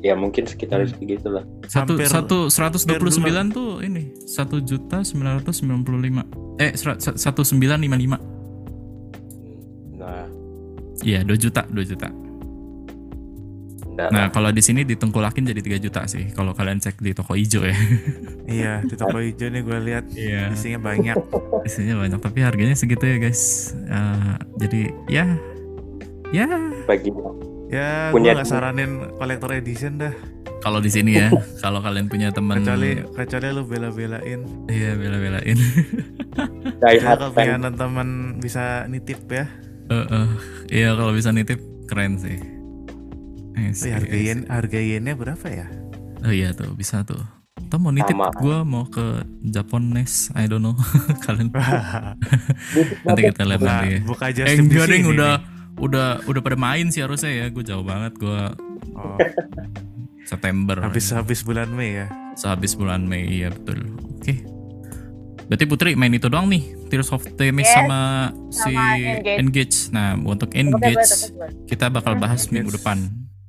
ya mungkin sekitar Hmm. segitu lah Satu satu seratus dua puluh sembilan tuh ini satu juta sembilan ratus sembilan puluh lima. Eh satu sembilan lima lima. nah Iya dua juta dua juta. enggak Nah kalau di sini ditengkulakin jadi 3 juta sih. Kalau kalian cek di toko hijau ya. Iya di toko hijau nih gue lihat Iya. isinya banyak. Isinya banyak tapi harganya segitu ya guys. Eh, jadi ya ya bagi Ya Punya- gue gak saranin collector edition dah. kalau di sini ya kalau kalian punya teman Kecuali kecuali lu bela-belain. iya bela-belain. Ya kalau punya teman bisa nitip ya. Eh, eh. Iya kalau bisa nitip keren sih. I Oh, ya, harga yen harga yennya berapa ya? Oh iya tuh bisa tuh. Atau mau nitip gue mau ke Japones, I don't know. Kalian nanti kita lihat buka, nanti. buka Eh di enggak ding sini udah nih. Udah udah pada main sih harusnya ya. Gue jauh banget gue Oh, September. habis habis bulan Mei ya. sehabis bulan Mei ya betul. Oke. Berarti Putri main itu doang nih Tears of the Yes, sama, si sama Engage. Engage. Nah untuk Engage kita bakal bahas Engage. minggu depan.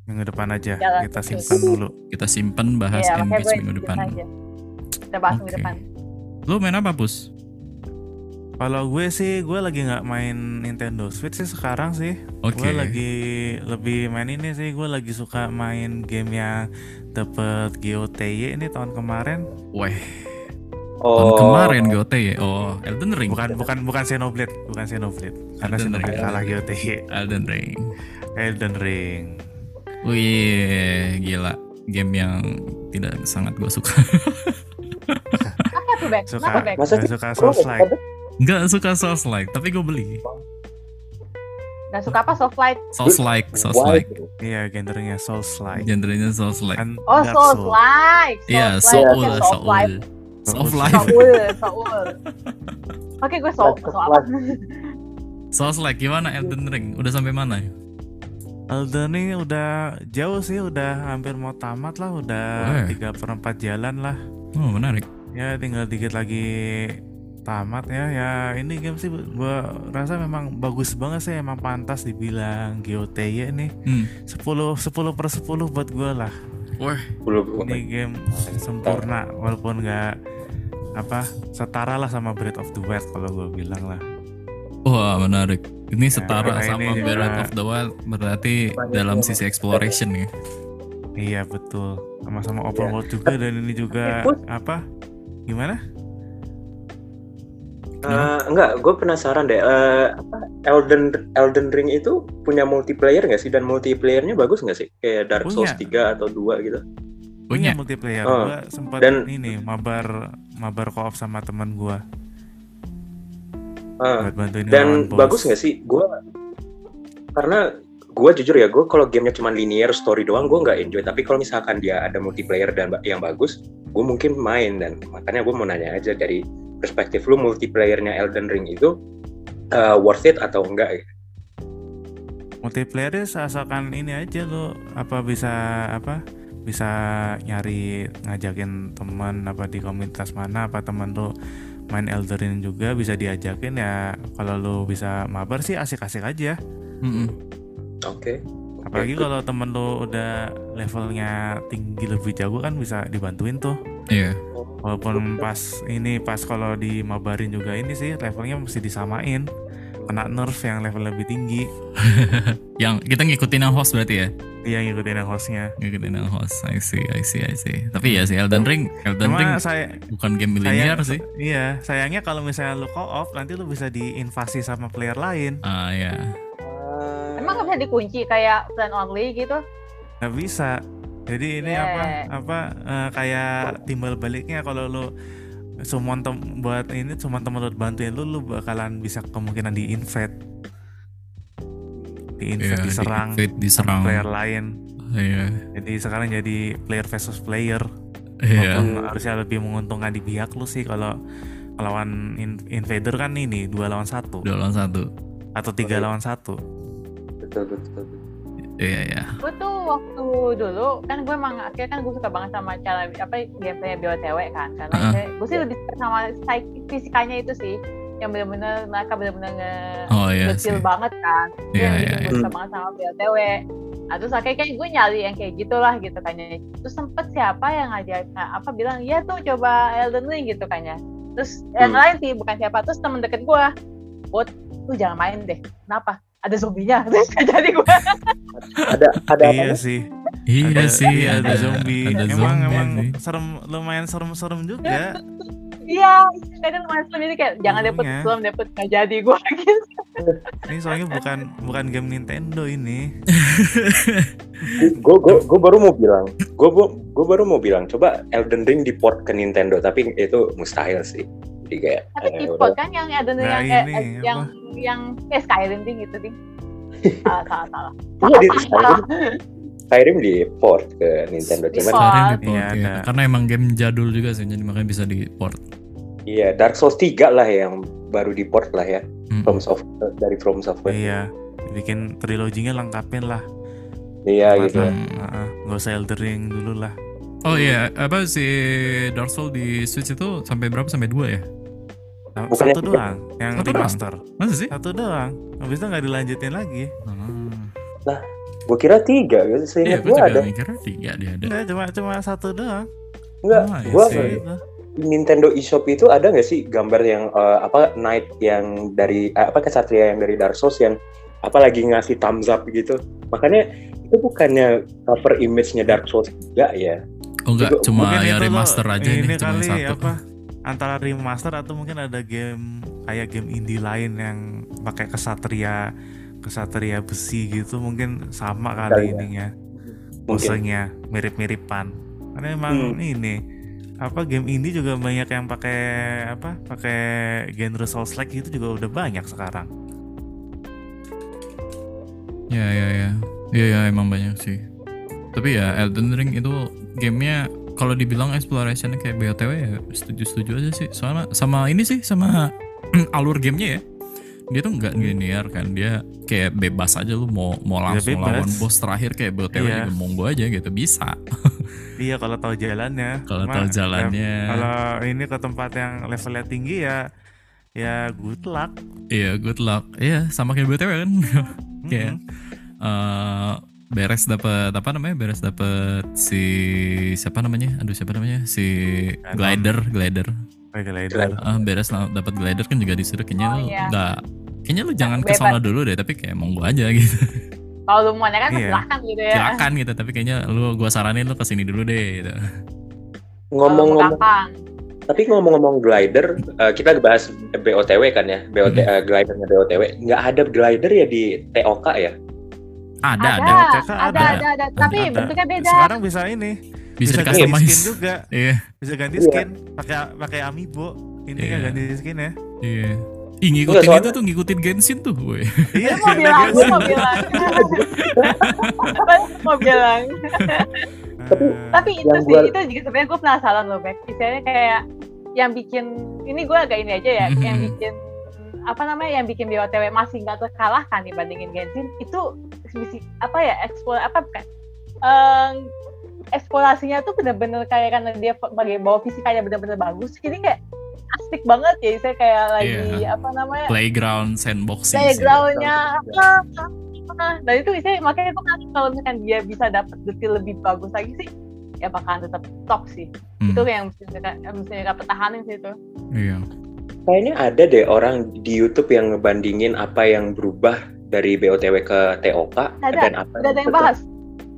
Minggu depan aja Jalan kita terus. simpan dulu. Kita simpen bahas makanya Engage minggu depan. aja. Kita bahas minggu Oke. depan. Lu main apa Pus? Kalau gue sih gue lagi nggak main Nintendo Switch sih sekarang sih. Oke. Gue lagi lebih main ini sih. Gue lagi suka main game yang dapet GOTY ini tahun kemarin. Weh, oh tahun kemarin GOT ya. Oh, Elden Ring. Bukan bukan bukan Xenoblade, bukan Xenoblade. Karena Elden Xenoblade Ring. kalah GOTY. Elden Ring. Elden Ring. Wih, gila. Game yang tidak sangat gue suka. Apa tuh, Bek? Suka Bek? Masa nggak sih? suka Oh, Souls like. Nggak suka Souls like, tapi gue beli. Gak suka apa? Soft light? Souls like, Souls Why? like. Iya, genrenya Souls like. Genrenya Souls like. Kan Oh, Soul. like. Iya, Soul Soul, like. Soul. Soul like. Soul, Soul. Oke, gue soul, Like, soul apa? Souls like gimana Elden Ring? Udah sampai mana? Elden Ring udah jauh sih, udah hampir mau tamat lah, udah tiga per empat jalan lah. Oh, menarik. Ya tinggal dikit lagi tamat ya. Ya ini game sih gua rasa memang bagus banget sih, emang pantas dibilang GOTY nih. Hmm. 10 10 per 10 buat gua lah. Wah, Ini game sempurna walaupun nggak apa setara lah sama Breath of the Wild kalau gua bilang lah. wah menarik. Ini setara karena sama ini Breath of the Wild berarti dalam sisi exploration ya. Iya betul. Sama-sama open world juga dan ini juga apa? Gimana? Eh, enggak, gue penasaran deh. eh, apa Elden Elden Ring itu punya multiplayer nggak sih? Dan multiplayernya bagus nggak sih? Kayak Dark Punya. Souls 3 atau 2 gitu? Punya. multiplayer. Oh. Gua sempat Dan- ini mabar mabar co-op sama teman gua buat bantuin dan bagus nggak sih? Gue karena gue jujur ya, gue kalau gamenya cuma linear story doang, gue nggak enjoy. Tapi kalau misalkan dia ada multiplayer dan yang bagus, gue mungkin main dan makanya gue mau nanya aja dari perspektif lu multiplayernya Elden Ring itu eh, worth it atau enggak? multiplayer asalkan ini aja lo apa bisa apa bisa nyari ngajakin teman apa di komunitas mana apa teman lo main Elderin juga bisa diajakin ya kalau lo bisa mabar sih asik-asik aja Mm-mm. Oke. Apalagi kalau temen lo udah levelnya tinggi lebih jago kan bisa dibantuin tuh Iya. walaupun pas ini pas kalau di mabarin juga ini sih levelnya mesti disamain kena nerf yang level lebih tinggi Yang kita ngikutin yang host berarti ya? dia ngikutin yang hostnya Ngikutin yang host. I see, I see, I see. Tapi ya sih Elden Ring, Elden Ring cuma saya bukan game sayang- sih. iya sayangnya kalau misalnya lu co-op nanti lu bisa diinvasi sama player lain Ah ya. Emang gak bisa dikunci kayak plan only gitu? nggak bisa jadi ini Yeah. apa apa eh, kayak timbal baliknya kalau lu semua tem buat ini cuma temen lu bantuin lu lu bakalan bisa kemungkinan di invade di invade Iya, diserang di-invade, diserang. sama player lain Iya. jadi sekarang jadi player versus player Iya. Walaupun harusnya lebih menguntungkan di pihak lu sih kalau lawan in- invader kan ini dua lawan satu Dua lawan satu. atau tiga lawan satu Betul betul. Iya, iya. Gue tuh waktu dulu kan gue emang akhirnya kan gue suka banget sama cara apa gameplaynya BOTW kan karena Uh-uh. saya- gue sih lebih suka sama fisikanya itu sih yang bener-bener mereka bener-bener nge Oh iya detail sih. banget kan Itu Iya, yang iya, iya. gue suka banget sama BOTW Nah, terus akhirnya kayak gue nyari yang kayak gitulah gitu kan ya. Terus sempet siapa yang ngajak nah, apa bilang iya tuh coba Elden Ring gitu kan ya. Terus yang Hmm. lain sih bukan siapa terus temen deket gue, buat lu jangan main deh. Kenapa? Ada zombinya. Terus jadi gue. Ada ada apa? Iya sih. Iya ada, sih, iya, ada, zombie. Ada emang zombie emang sih. serem lumayan serem-serem juga. Iya, kadang lumayan serem jadi kayak jangan dapet belum dapet gak jadi gue gitu. Ini soalnya bukan bukan game Nintendo ini. Gue gue gue baru mau bilang, gue gue baru mau bilang, coba Elden Ring di port ke Nintendo, tapi itu mustahil sih. Jadi kayak Tapi eh, tipe udah. kan yang ada Nah, yang ini, eh, apa? yang yang kayak Skyrim ding gitu ding. salah salah salah. Iya, di Skyrim, Skyrim di port ke Nintendo, Di cuman port. Sekarang di port Iya, ya. ada. Karena emang game jadul juga sih, jadi makanya bisa di port. iya Dark Souls 3 lah yang baru di port lah ya, Mm. From Software dari From Software. Iya, bikin triloginya lengkapin lah. Iya Masa, gitu. heeh, nggak usah Elden Ring dulu lah. Oh iya, apa si Dark Souls di Switch itu sampai berapa? Sampai dua ya? Nah, Bukannya Satu doang yang Satu remaster. Masa sih? Satu doang. Habis itu nggak dilanjutin lagi. Ah. Gue kira tiga, gitu. Iya, seingat gue ada. mikirnya tiga dia ada. Enggak, cuma cuma satu doang. Enggak, Oh, gue di Nintendo eShop itu ada nggak sih gambar yang eh, apa Knight yang dari eh, apa kesatria yang dari Dark Souls yang apa lagi ngasih thumbs up gitu. Makanya itu bukannya cover image-nya Dark Souls juga ya. Oh enggak, cuma ya lo- remaster aja ini nih, cuma kali satu. apa? Antara remaster atau mungkin ada game kayak game indie lain yang pakai kesatria kesatria besi gitu mungkin sama kali Kali ya. ininya posenya mirip-miripan karena emang Hmm. ini apa game indie juga banyak yang pakai apa pakai genre souls like gitu juga udah banyak sekarang Ya ya ya. Iya ya emang banyak sih. Tapi ya Elden Ring itu gamenya kalau dibilang explorationnya kayak BOTW ya setuju-setuju aja sih. Soalnya sama ini sih sama alur gamenya ya. Dia tuh nggak linear kan. Dia kayak bebas aja lu mau mau Ya, langsung bebas. lawan bos terakhir kayak BOTW Iya. juga monggo aja gitu bisa. iya kalau tahu jalannya Kalau tahu ya, jalannya. kalau ini ke tempat yang levelnya tinggi ya ya good luck Iya good luck. Iya sama kayak BOTW kan. Kayak Mm-mm. eh beres dapat apa namanya beres dapat si siapa namanya aduh siapa namanya si glider glider Kayak glider. Glider. ah beres lah dapat glider kan juga disuruh kayaknya Oh, lu iya. nggak kayaknya lu jangan ke sana dulu deh tapi kayak monggo aja gitu Kalau lu mau kan Iya. silahkan gitu ya. silakan gitu tapi kayaknya lu gua saranin lu ke sini dulu deh gitu Ngomong-ngomong, tapi ngomong-ngomong glider, eh, kita bahas BOTW kan ya, BOT, Hmm. eh, glidernya BOTW. Nggak ada glider ya di TOK ya? Ada ada, ada, ada, ada. ada, ada, Tapi Ada. bentuknya beda. Sekarang bisa ini, bisa, di ganti skin juga, iya bisa ganti Iya. skin pakai pakai amiibo. Ini Iya. kan ganti skin ya. iya Ih, ngikutin soalnya- itu tuh ngikutin Genshin tuh gue. Iya, mau bilang, gue mau bilang. Mau bilang. Eh, Tapi itu sih, itu juga sebenarnya gue penasaran loh, Bek. Misalnya kayak yang bikin, ini gue agak ini aja ya, Mhm. yang bikin apa namanya yang bikin BOTW masih nggak terkalahkan dibandingin Genshin itu misi apa ya eksplor apa bukan Em, eksplorasinya tuh bener-bener kayak karena dia bagi bawa fisikanya bener-bener bagus jadi kayak asik banget ya saya kayak lagi Iya. apa namanya Playground sandboxing. sih. playgroundnya ah, ah. dan itu bisa makanya gue ngerasa kalau misalkan dia bisa dapat detail lebih bagus lagi sih ya bakalan tetap top sih Hmm, itu yang mesti mereka mesti mereka pertahanin sih itu Iya. Kayaknya ada deh orang di YouTube yang ngebandingin apa yang berubah dari BOTW ke TOK Ada, dan apa ada yang bahas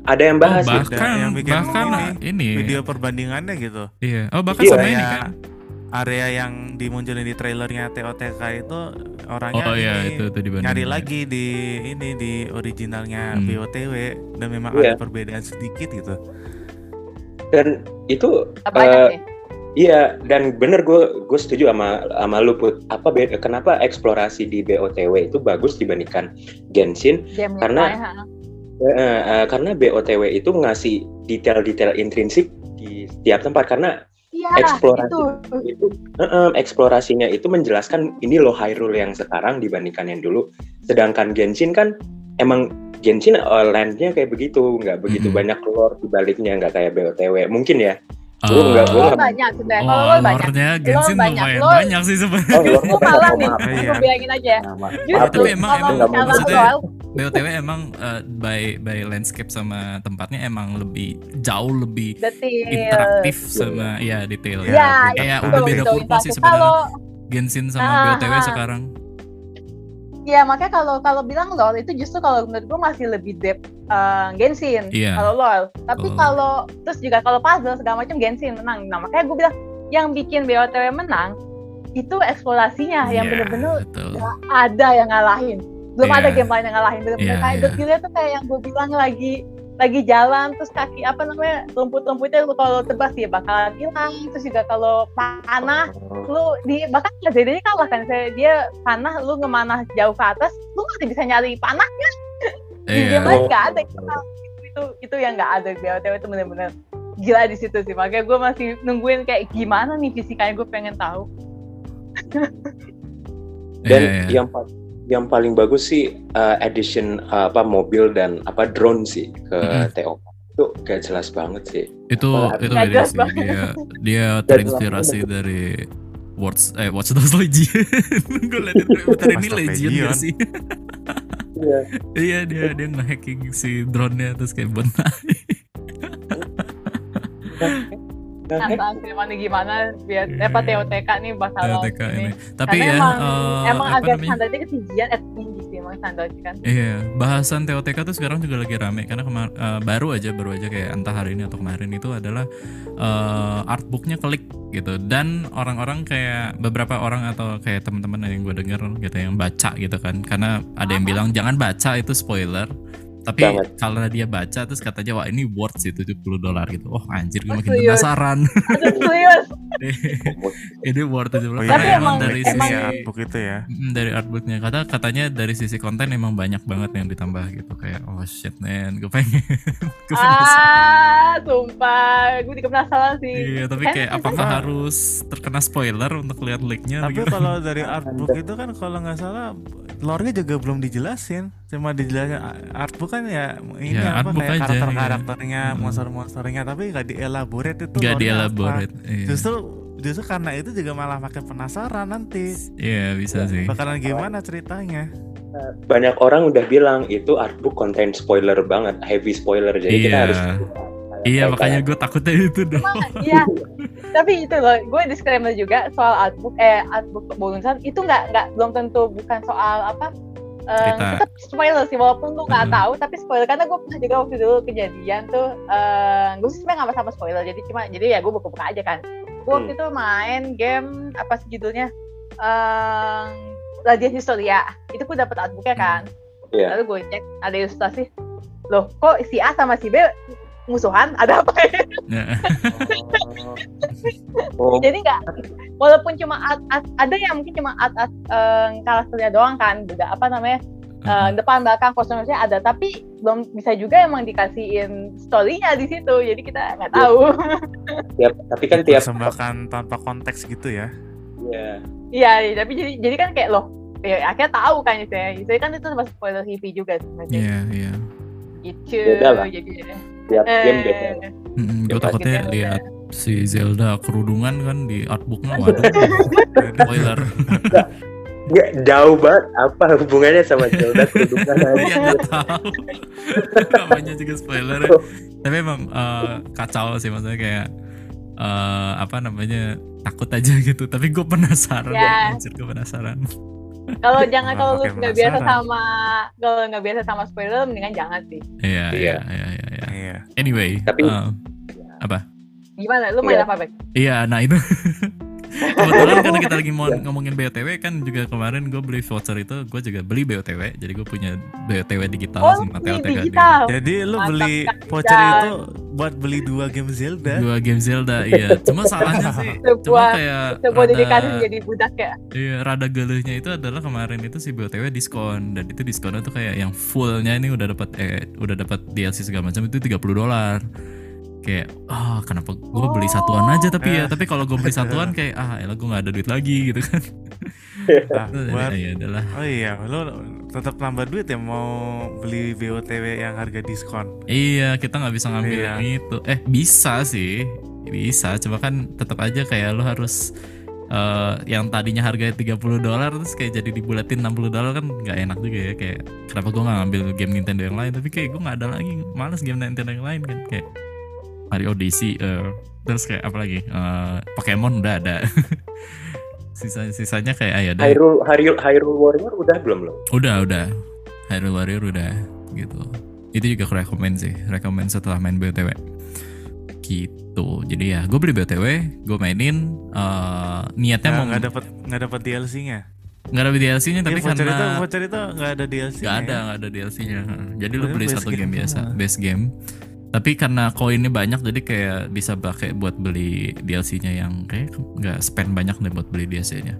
Ada yang bahas oh, ya? bahkan yang bikin bahkan ini, ini, video perbandingannya gitu. iya oh bahkan Iya, sama ini kan area yang dimunculin di trailernya TOTK itu orangnya oh iya ini itu itu nyari lagi di ini di originalnya Hmm. BOTW dan memang Iya. ada perbedaan sedikit gitu. Dan itu banyak Eh, sih Iya, dan bener gue gue setuju sama sama lu put. Apa be- kenapa eksplorasi di BOTW itu bagus dibandingkan Genshin? game karena-. Eh, eh, karena BOTW itu ngasih detail-detail intrinsik di setiap tempat karena iya eksplorasi. itu itu eh, eh, eksplorasinya itu menjelaskan ini loh Hyrule yang sekarang dibandingkan yang dulu. Sedangkan Genshin kan emang Genshin eh, landnya kayak begitu, nggak begitu Mhm. banyak lore di baliknya, nggak kayak BOTW. Mungkin ya. Lu lo gua- banyak sebenarnya oh, kalau lo banyak Genshin banyak. lumayan Lo- banyak sih sebenarnya Oh, gue banyak, malah oh, nih. Iya. gue bilangin aja Nah, Tapi emang- emang maksudnya- BOTW emang eh, by by landscape sama tempatnya emang lebih jauh lebih Detil. interaktif sama ya detail Ya, kayak itu, udah beda purpose sih sebenarnya Kalau Genshin sama Ah, BOTW ah. sekarang ya makanya kalau kalau bilang LOL itu justru kalau menurut gue masih lebih depth eh, Genshin Iya. kalau LOL. Tapi Oh. kalau terus juga kalau puzzle segala macam Genshin menang. Nah makanya gue bilang yang bikin BOTW menang itu eksplorasinya yang Iya, bener-bener betul. nggak ada yang ngalahin. Belum Iya. ada game lain yang ngalahin. Bener-bener Iya, kayak iya. detilnya tuh kayak yang gue bilang lagi lagi jalan terus kaki apa namanya rumput-rumputnya lu kalau tebas dia bakalan hilang terus juga kalau panah lu di bahkan kejadiannya kalah kan saya dia panah lu ngemanah jauh ke atas lu masih bisa nyari panah di Iya. game lain nggak ada itu, itu itu yang nggak ada BOTW itu bener-bener gila di situ sih. Makanya gue masih nungguin kayak gimana nih fisikanya gue pengen tahu. Dan Iya, iya. yang yang paling bagus sih uh, addition uh, apa mobil dan apa drone sih ke Mm-mm. TO itu gak jelas banget sih. itu Apa- itu beda sih banget. dia dia terinspirasi dari Words eh Watch Dogs Legion gue liat itu bentar ini Legion gak Legion. sih Iya. iya dia dia nge-hacking si drone-nya terus kayak buat naik Nantang sih mana gimana biar Iya. apa TOTK nih bakal TK ini. tapi Karena ya emang, eh, emang agak namanya? standarnya ketinggian eh tinggi sih emang standarnya kan. Iya, bahasan TOTK tuh sekarang juga lagi rame karena kemar- eh, baru aja baru aja kayak entah hari ini atau kemarin itu adalah eh, artbooknya klik gitu. Dan orang-orang kayak beberapa orang atau kayak teman-teman yang gue denger gitu yang baca gitu kan. Karena ada yang bilang jangan baca itu spoiler tapi Banget. kalau dia baca terus katanya wah ini worth sih 70 dolar gitu. Oh anjir gue makin serius? penasaran. Serius ini worth 70 Oh, dolar. iya, Tapi Karena emang- dari emang- sisi artbook itu ya. Dari artbooknya kata katanya dari sisi konten emang banyak banget yang ditambah gitu kayak oh shit man gue pengen gue ah sumpah gue juga penasaran sih iya tapi kayak apakah harus terkena spoiler untuk lihat leaknya Tapi gitu? kalau dari artbook itu kan kalau nggak salah lore-nya juga belum dijelasin. Cuma dijelasin artbook kan ya ini Ya, apa kayak aja, karakter-karakternya, iya. monster-monsternya tapi nggak dielaborate itu. nggak dielaborate iya. Justru justru karena itu juga malah makin penasaran nanti iya bisa sih bakalan gimana ceritanya. Banyak orang udah bilang itu artbook konten spoiler banget, heavy spoiler. Jadi kita Iya. harus iya kayak- makanya gue takutnya itu dong Iya, tapi itu loh, gue disclaimer juga soal artbook, eh artbook bonusan itu nggak nggak belum tentu bukan soal apa. Tetap spoiler sih walaupun gue nggak Mhm. tahu tapi spoiler karena gue pernah juga waktu dulu kejadian tuh eh gue sih sebenarnya nggak sama spoiler jadi cuma jadi ya gue buka-buka aja kan. Gue waktu Hmm. itu main game apa sih judulnya eh Radiant Historia. Itu gue dapet artbooknya kan. Iya. lalu gue cek ada ilustrasi. Loh kok si A sama si B musuhan? Ada apa ya Oh, jadi nggak walaupun cuma art, art- ada yang mungkin cuma art, art eh, karakternya doang kan beda apa namanya eh, depan belakang kostumnya ada tapi belum bisa juga emang dikasihin storynya di situ jadi kita nggak tahu. Tiap, tapi kan tiap Persembahkan tanpa konteks gitu ya. Iya. iya iya, tapi jadi jadi kan kayak loh ya akhirnya tahu kan saya saya kan itu termasuk spoiler TV juga sebenarnya iya iya. Gitu Beda lah. jadi tiap game beda. eh, gue Coba takutnya lihat si Zelda kerudungan kan di artbooknya waduh spoiler Nggak, jauh banget apa hubungannya sama Zelda kedudukan Iya aja. nggak tahu. Namanya juga spoiler. Tapi emang eh, kacau sih maksudnya kayak eh, apa namanya takut aja gitu. Tapi gue penasaran. Ya. Anjir gue penasaran. kalau jangan kalau lu nggak biasa sama kalau nggak biasa sama spoiler mendingan jangan sih Iya iya Iya. iya iya. iya. Anyway. Tapi- eh, gimana lu main Iya. apa Bek? iya nah itu. Kebetulan karena kita lagi mau ngomongin BOTW kan juga kemarin gue beli voucher itu gue juga beli BOTW jadi gue punya BOTW digital oh sama TOTK digital Jadi lu Mantap beli voucher Dan. itu buat beli dua game Zelda. dua game Zelda iya cuma salahnya sih cuma kayak sebuah dedikasi rada- jadi budak ya Iya, rada gelehnya itu adalah kemarin itu si BOTW diskon dan itu diskonnya tuh kayak yang fullnya ini udah dapat eh udah dapat DLC segala macam itu 30 dolar. Kayak ah kenapa gue beli satuan aja tapi ya tapi kalau gue beli satuan kayak ah elah gue nggak ada duit lagi gitu kan. Nah, buat ya adalah Oh iya, lu tetap nambah duit ya mau beli BOTW yang harga diskon. iya kita nggak bisa ngambil Iya. yang itu. Eh bisa sih bisa cuma kan tetap aja kayak lo harus eh, yang tadinya harganya 30 dolar terus kayak jadi dibulatin 60 dolar kan nggak enak juga ya kayak kenapa gue nggak ngambil game Nintendo yang lain tapi kayak gue nggak ada lagi males game Nintendo yang lain kan kayak Mario Odyssey eh, terus kayak apa lagi Eh, Pokemon udah ada sisa sisanya kayak ayo deh Hyrule, Hyrule, Hyrule Warrior udah belum lo? udah udah Hyrule Warrior udah gitu itu juga aku rekomend sih rekomend setelah main BOTW gitu jadi ya gue beli BOTW gue mainin eh, niatnya Nggak mau nggak dapat nggak dapat DLC-nya. nggak ada DLC-nya tapi Tapi voucher itu karena voucher itu nggak ada DLC-nya. nggak ada ya? nggak ada DLC-nya jadi lu beli satu game game biasa semua. base game tapi karena koinnya banyak jadi kayak bisa pakai buat beli DLC-nya yang kayak nggak spend banyak deh buat beli DLC-nya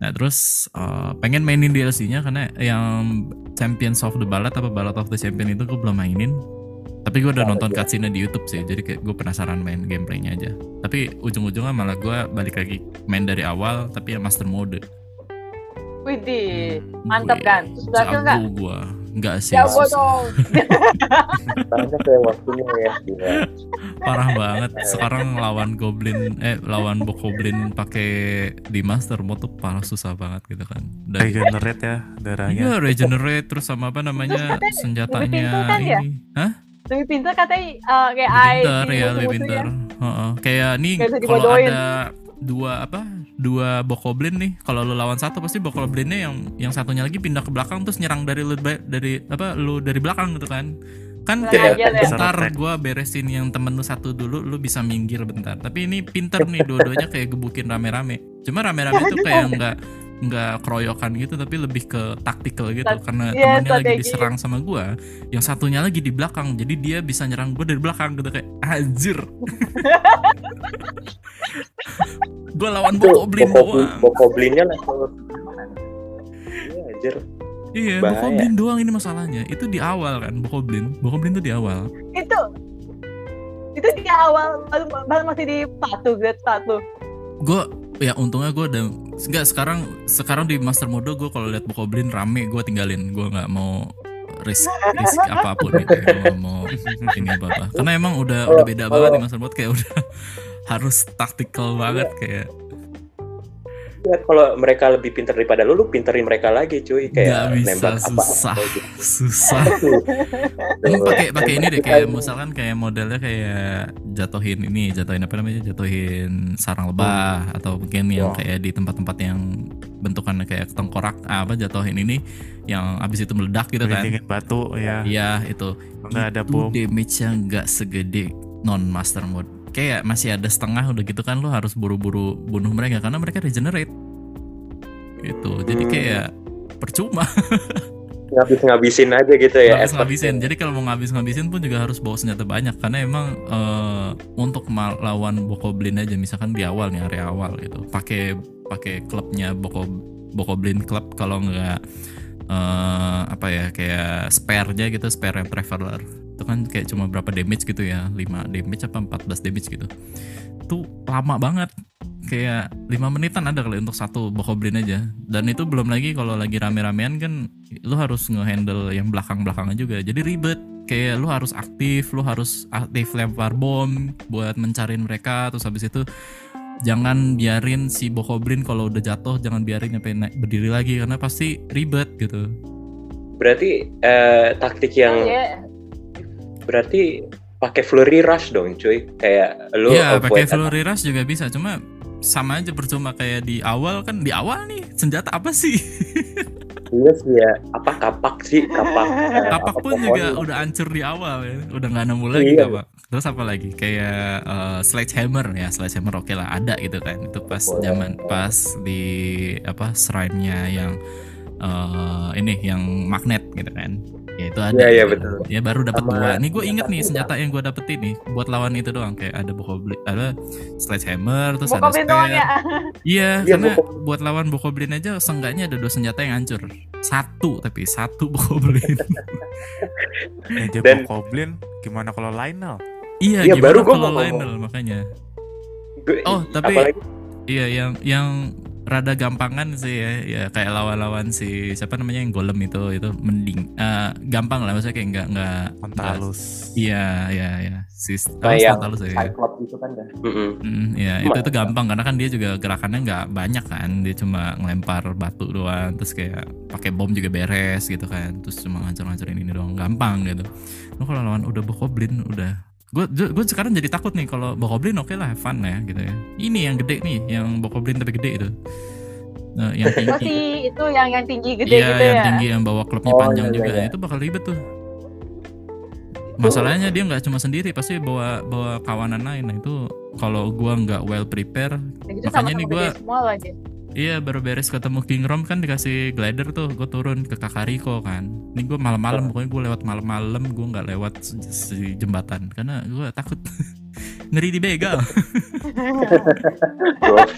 nah terus eh, pengen mainin DLC-nya karena yang Champions of the Ballad apa Ballad of the Champion itu gue belum mainin. Tapi gue udah nonton cutscene di YouTube sih jadi kayak gue penasaran main gameplaynya aja. Tapi ujung-ujungnya malah gue balik lagi main dari awal tapi ya master mode. Widih, Hmm, mantap kan? Terus berhasil nggak? gue nggak sih Jago susah. dong. Sekarangnya kayak waktunya ya. Parah banget sekarang lawan goblin eh lawan bokoblin pakai di master mode tuh parah susah banget gitu kan dan Regenerate ya darahnya. iya regenerate terus sama apa namanya Terus katanya senjatanya lebih pintar kan ya? ini hah Lebih pintar katanya uh, kayak lebih AI pintar di ya lebih pintar Heeh. kayak nih kalau ada dua apa dua bokoblin nih. Kalau lu lawan satu pasti bokoblinnya yang yang satunya lagi pindah ke belakang terus nyerang dari lu dari apa lu dari belakang gitu kan. Kan kayak ya. bentar gue beresin yang temen lu satu dulu lu bisa minggir bentar. Tapi ini pinter nih dua-duanya kayak gebukin rame-rame. Cuma rame-rame tuh kayak nggak nggak keroyokan gitu tapi lebih ke taktikal gitu. Karena iya, temennya lagi diserang sama gua yang satunya lagi di belakang jadi dia bisa nyerang gue dari belakang gitu kayak anjir. Gue lawan Itu bokoblin doang. Bokoblinnya level Iya anjir. iya bahaya. bokoblin doang ini masalahnya. Itu di awal kan bokoblin. Bokoblin tuh di awal. Itu itu di awal baru, baru masih di satu grade satu. Gue ya untungnya gue udah enggak sekarang sekarang di master mode gue kalau lihat bokoblin rame gue tinggalin gue nggak mau risk risk apa pun gitu ya. Nggak mau ini apa apa karena emang udah udah beda banget di master mode kayak udah harus taktikal banget kayak Ya, kalau mereka lebih pintar daripada lu, lu pinterin mereka lagi cuy. Kayak bisa nembak apa susah gitu. susah Emang pakai pakai ini deh kayak misalkan kayak modelnya kayak jatuhin ini jatuhin apa namanya jatuhin sarang lebah atau mungkin yang kayak di tempat-tempat yang bentukannya kayak tengkorak ah, apa jatuhin ini yang abis itu meledak gitu kan Gelindingin batu ya. iya itu Nggak ada bom. damage-nya nggak segede non master mode kayak masih ada setengah udah gitu kan lo harus buru-buru bunuh mereka karena mereka regenerate. Gitu. Jadi kayak percuma. Ngabis-ngabisin aja gitu ya. ngabis ngabisin jadi kalau mau ngabis ngabisin pun juga harus bawa senjata banyak karena emang eh, untuk melawan bokoblin aja misalkan di awal nih area awal gitu. Pakai pakai klubnya boko bokoblin club kalau nggak eh, apa ya kayak spare-nya gitu spare yang traveler itu kan kayak cuma berapa damage gitu ya 5 damage apa 14 damage gitu. Itu lama banget kayak 5 menitan ada kali untuk satu bokoblin aja. Dan itu belum lagi kalau lagi rame-ramean kan lu harus ngehandle yang belakang-belakangnya juga. Jadi ribet kayak lu harus aktif lu harus aktif lempar bom buat mencarin mereka. Terus habis itu jangan biarin si bokoblin kalau udah jatuh jangan biarin nyampe naik berdiri lagi karena pasti ribet gitu. Berarti eh, taktik yang Iya. Berarti pakai flurry rush dong cuy. Kayak lu Iya, pakai flurry rush juga bisa cuma sama aja percuma kayak di awal kan di awal nih senjata apa sih Iya sih ya. Apa kapak sih? Kapak. eh, kapak apa pun juga udah hancur di awal ya udah nggak nemu lagi Iya. kapak terus apa lagi kayak eh, sledgehammer ya sledgehammer oke lah ada gitu kan itu pas Boleh. zaman pas di apa shrine-nya yang eh, ini yang magnet gitu kan ya itu ada Iya, iya, gitu. betul. ya baru dapat dua nih gue inget nih senjata yang gue dapetin nih buat lawan itu doang kayak ada bokoblin ada sledgehammer terus ada Bokoblin doang spare ya. Iya, Iya, karena Bokoblin. buat lawan Bokoblin aja seenggaknya ada dua senjata yang hancur. Satu tapi satu Bokoblin. Ninja Dan- Bokoblin gimana kalau Lionel? iya, Iya, gimana baru kalau ngomong. Lionel makanya. Oh, tapi- apalagi Iya, yang yang rada gampangan sih ya, ya kayak lawan-lawan si siapa namanya yang golem itu itu mending Eh, gampang lah. Maksudnya kayak nggak nggak Kontalus. Iya iya iya. Si Kayak Spontalus ya. Cyclops itu kan dah. Mm-mm. Hmm, ya itu itu gampang. Karena kan dia juga gerakannya nggak banyak kan. Dia cuma ngelempar batu doang. Terus kayak pakai bom juga beres gitu kan. Terus cuma ngancur-ngancurin ini doang. Gampang gitu. Lu kalau lawan udah bokoblin udah gue gue sekarang jadi takut nih kalau bokoblin oke lah have fun ya gitu ya ini yang gede nih yang bokoblin tapi gede itu Nah, yang Oh tinggi si itu yang yang tinggi gede Iya gitu yang ya. tinggi yang bawa klubnya Oh, panjang iya, juga iya. itu bakal ribet tuh masalahnya dia nggak cuma sendiri pasti bawa bawa kawanan lain nah itu kalau gua nggak well prepare Kayak gitu Makanya sama nih gua- lagi. Iya baru beres ketemu King Rom kan dikasih glider tuh gue turun ke Kakariko kan. Ini gue malam-malam pokoknya gue lewat malam-malam gue nggak lewat si, jembatan. Karena gue takut ngeri dibegal. Gua-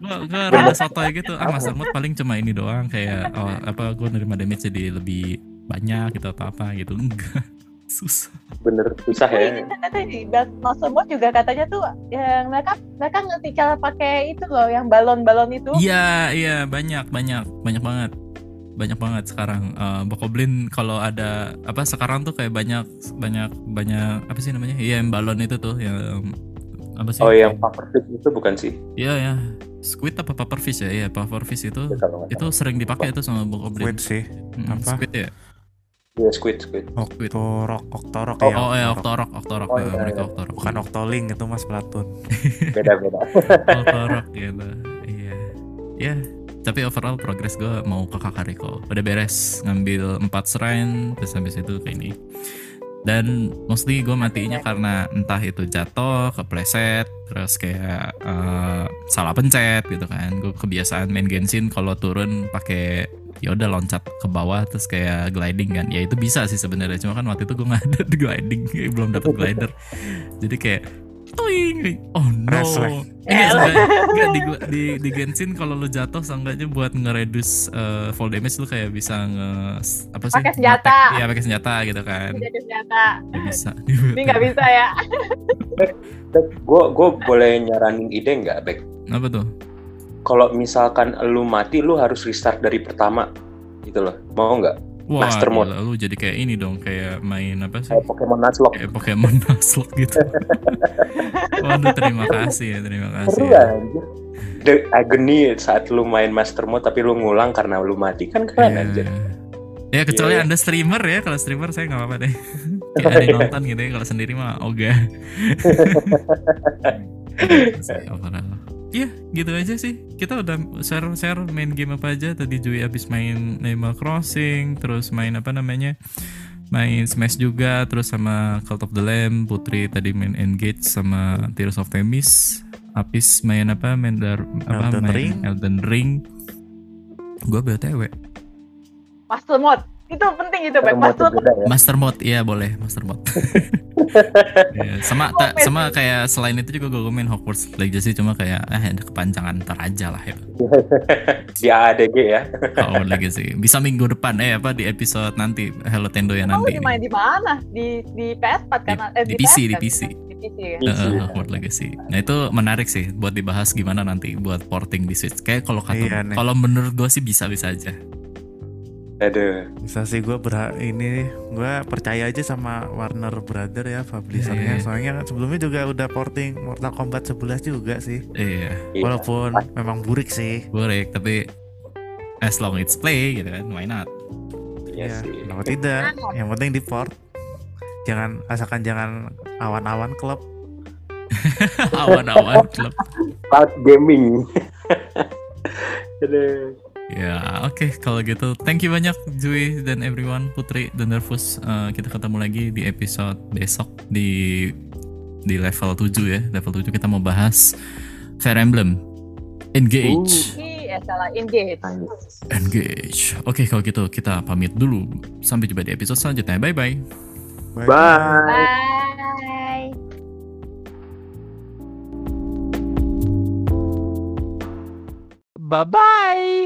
gue gue rada sotoy gitu. Ah Master Mood paling cuma ini doang kayak oh, apa gue nerima damage jadi lebih banyak gitu atau apa gitu. Enggak susah bener susah Oh, ya ini ternyata di Belt Master Mode juga katanya tuh yang mereka mereka ngerti cara pakai itu loh yang balon-balon itu. Iya, iya banyak, banyak, banyak banget, banyak banget sekarang. Eh Bokoblin kalau ada apa sekarang tuh kayak banyak, banyak, banyak apa sih namanya? Iya yang balon itu tuh yang apa sih? oh yang pufferfish itu bukan sih Iya ya, squid apa pufferfish ya? Iya pufferfish itu Ya, itu sering dipakai itu sama Bokoblin. Squid sih. Mm, apa? Squid ya? Salah. Iya, squid squid Oktorok, Oktorok Oh, ya. Oh ya, Oktorok. Octorok, Oh, eh, iya, mereka iya. Octorok. Bukan Octoling itu Mas Platun. beda beda Octorok gitu. Iya. Ya, tapi overall progress gue mau ke Kakariko. Udah beres ngambil 4 shrine terus habis itu kayak ini. Dan mostly gue matinya karena entah itu jatuh, kepleset, terus kayak eh, salah pencet gitu kan. Gue kebiasaan main Genshin kalau turun pakai ya udah loncat ke bawah terus kayak gliding kan. Ya itu bisa sih sebenarnya. Cuma kan waktu itu gue nggak ada gliding, belum dapet glider. Jadi kayak Toing. Oh no. Refleks. Eh, Enggak, enggak, di, di, di Genshin kalau lu jatuh seenggaknya buat nge-reduce uh, fall damage lu kayak bisa nge apa sih? Pakai senjata. Iya, pakai senjata gitu kan. Ada senjata. Nggak bisa. Ini nggak bisa ya. gue gue boleh nyaranin ide nggak Bek Apa tuh? Kalau misalkan lu mati lu harus restart dari pertama gitu loh mau nggak Wah, Master mode. gila, lu jadi kayak ini dong, kayak main apa sih? kayak Pokemon Nuzlocke Kayak Pokemon Nuzlocke gitu. Waduh, terima kasih ya, terima kasih. seru ya. the agony saat lu main master mode tapi lu ngulang karena lu mati kan keren Iya. anjir Ya kecuali Iya. anda streamer ya, kalau streamer saya nggak apa-apa deh. Kayak ada nonton gitu ya, kalau sendiri mah ogah. Iya, gitu aja sih. Kita udah share-share main game apa aja. Tadi Jui abis main Animal Crossing, terus main apa namanya? Main Smash juga, terus sama Cult of the Lamb, Putri tadi main Engage sama Tears of Themis. Apis main apa? Main dar, apa? Elden main Ring. Elden Ring. Gua BTW. Master Mode. Itu penting itu. Termode Master Mode. ya. Master mode, iya boleh master mode. Iya, sama ta- sama kayak selain itu juga gue main Hogwarts Legacy cuma kayak eh ada kepanjangan ntar aja lah ya. di AADG ya Hogwarts Legacy bisa minggu depan eh apa di episode nanti Hello Tendo ya nanti. main nih. di mana? Di di PS4 kan? Eh, di PC, di PS4 PC. kan? Di PC ya. Eh. Hogwarts Legacy. Nah itu menarik sih buat dibahas gimana nanti buat porting di Switch. Kayak kalau kata Iya, kalau menurut gue sih bisa bisa aja. Aduh Bisa sih gue berha ini gue percaya aja sama Warner Brother ya Iya, iya. publishernya. Soalnya sebelumnya juga udah porting Mortal Kombat 11 juga sih. Iya, Iya. Walaupun memang burik sih. burek tapi as long it's play gitu kan, why not? Iya Ya, sih kenapa tidak? Yang penting di port. Jangan asalkan jangan awan-awan klub. Awan-awan klub. Cloud gaming. aduh Ya, oke kalau gitu. Thank you banyak Jui dan everyone, Putri dan Nervous. Eh, kita ketemu lagi di episode besok di di level 7 ya. Level 7 kita mau bahas Fire Emblem. Engage. Iya, salah engage. Engage. Oke, kalau gitu kita pamit dulu. Sampai jumpa di episode selanjutnya. Bye bye. Bye. Bye. Bye bye.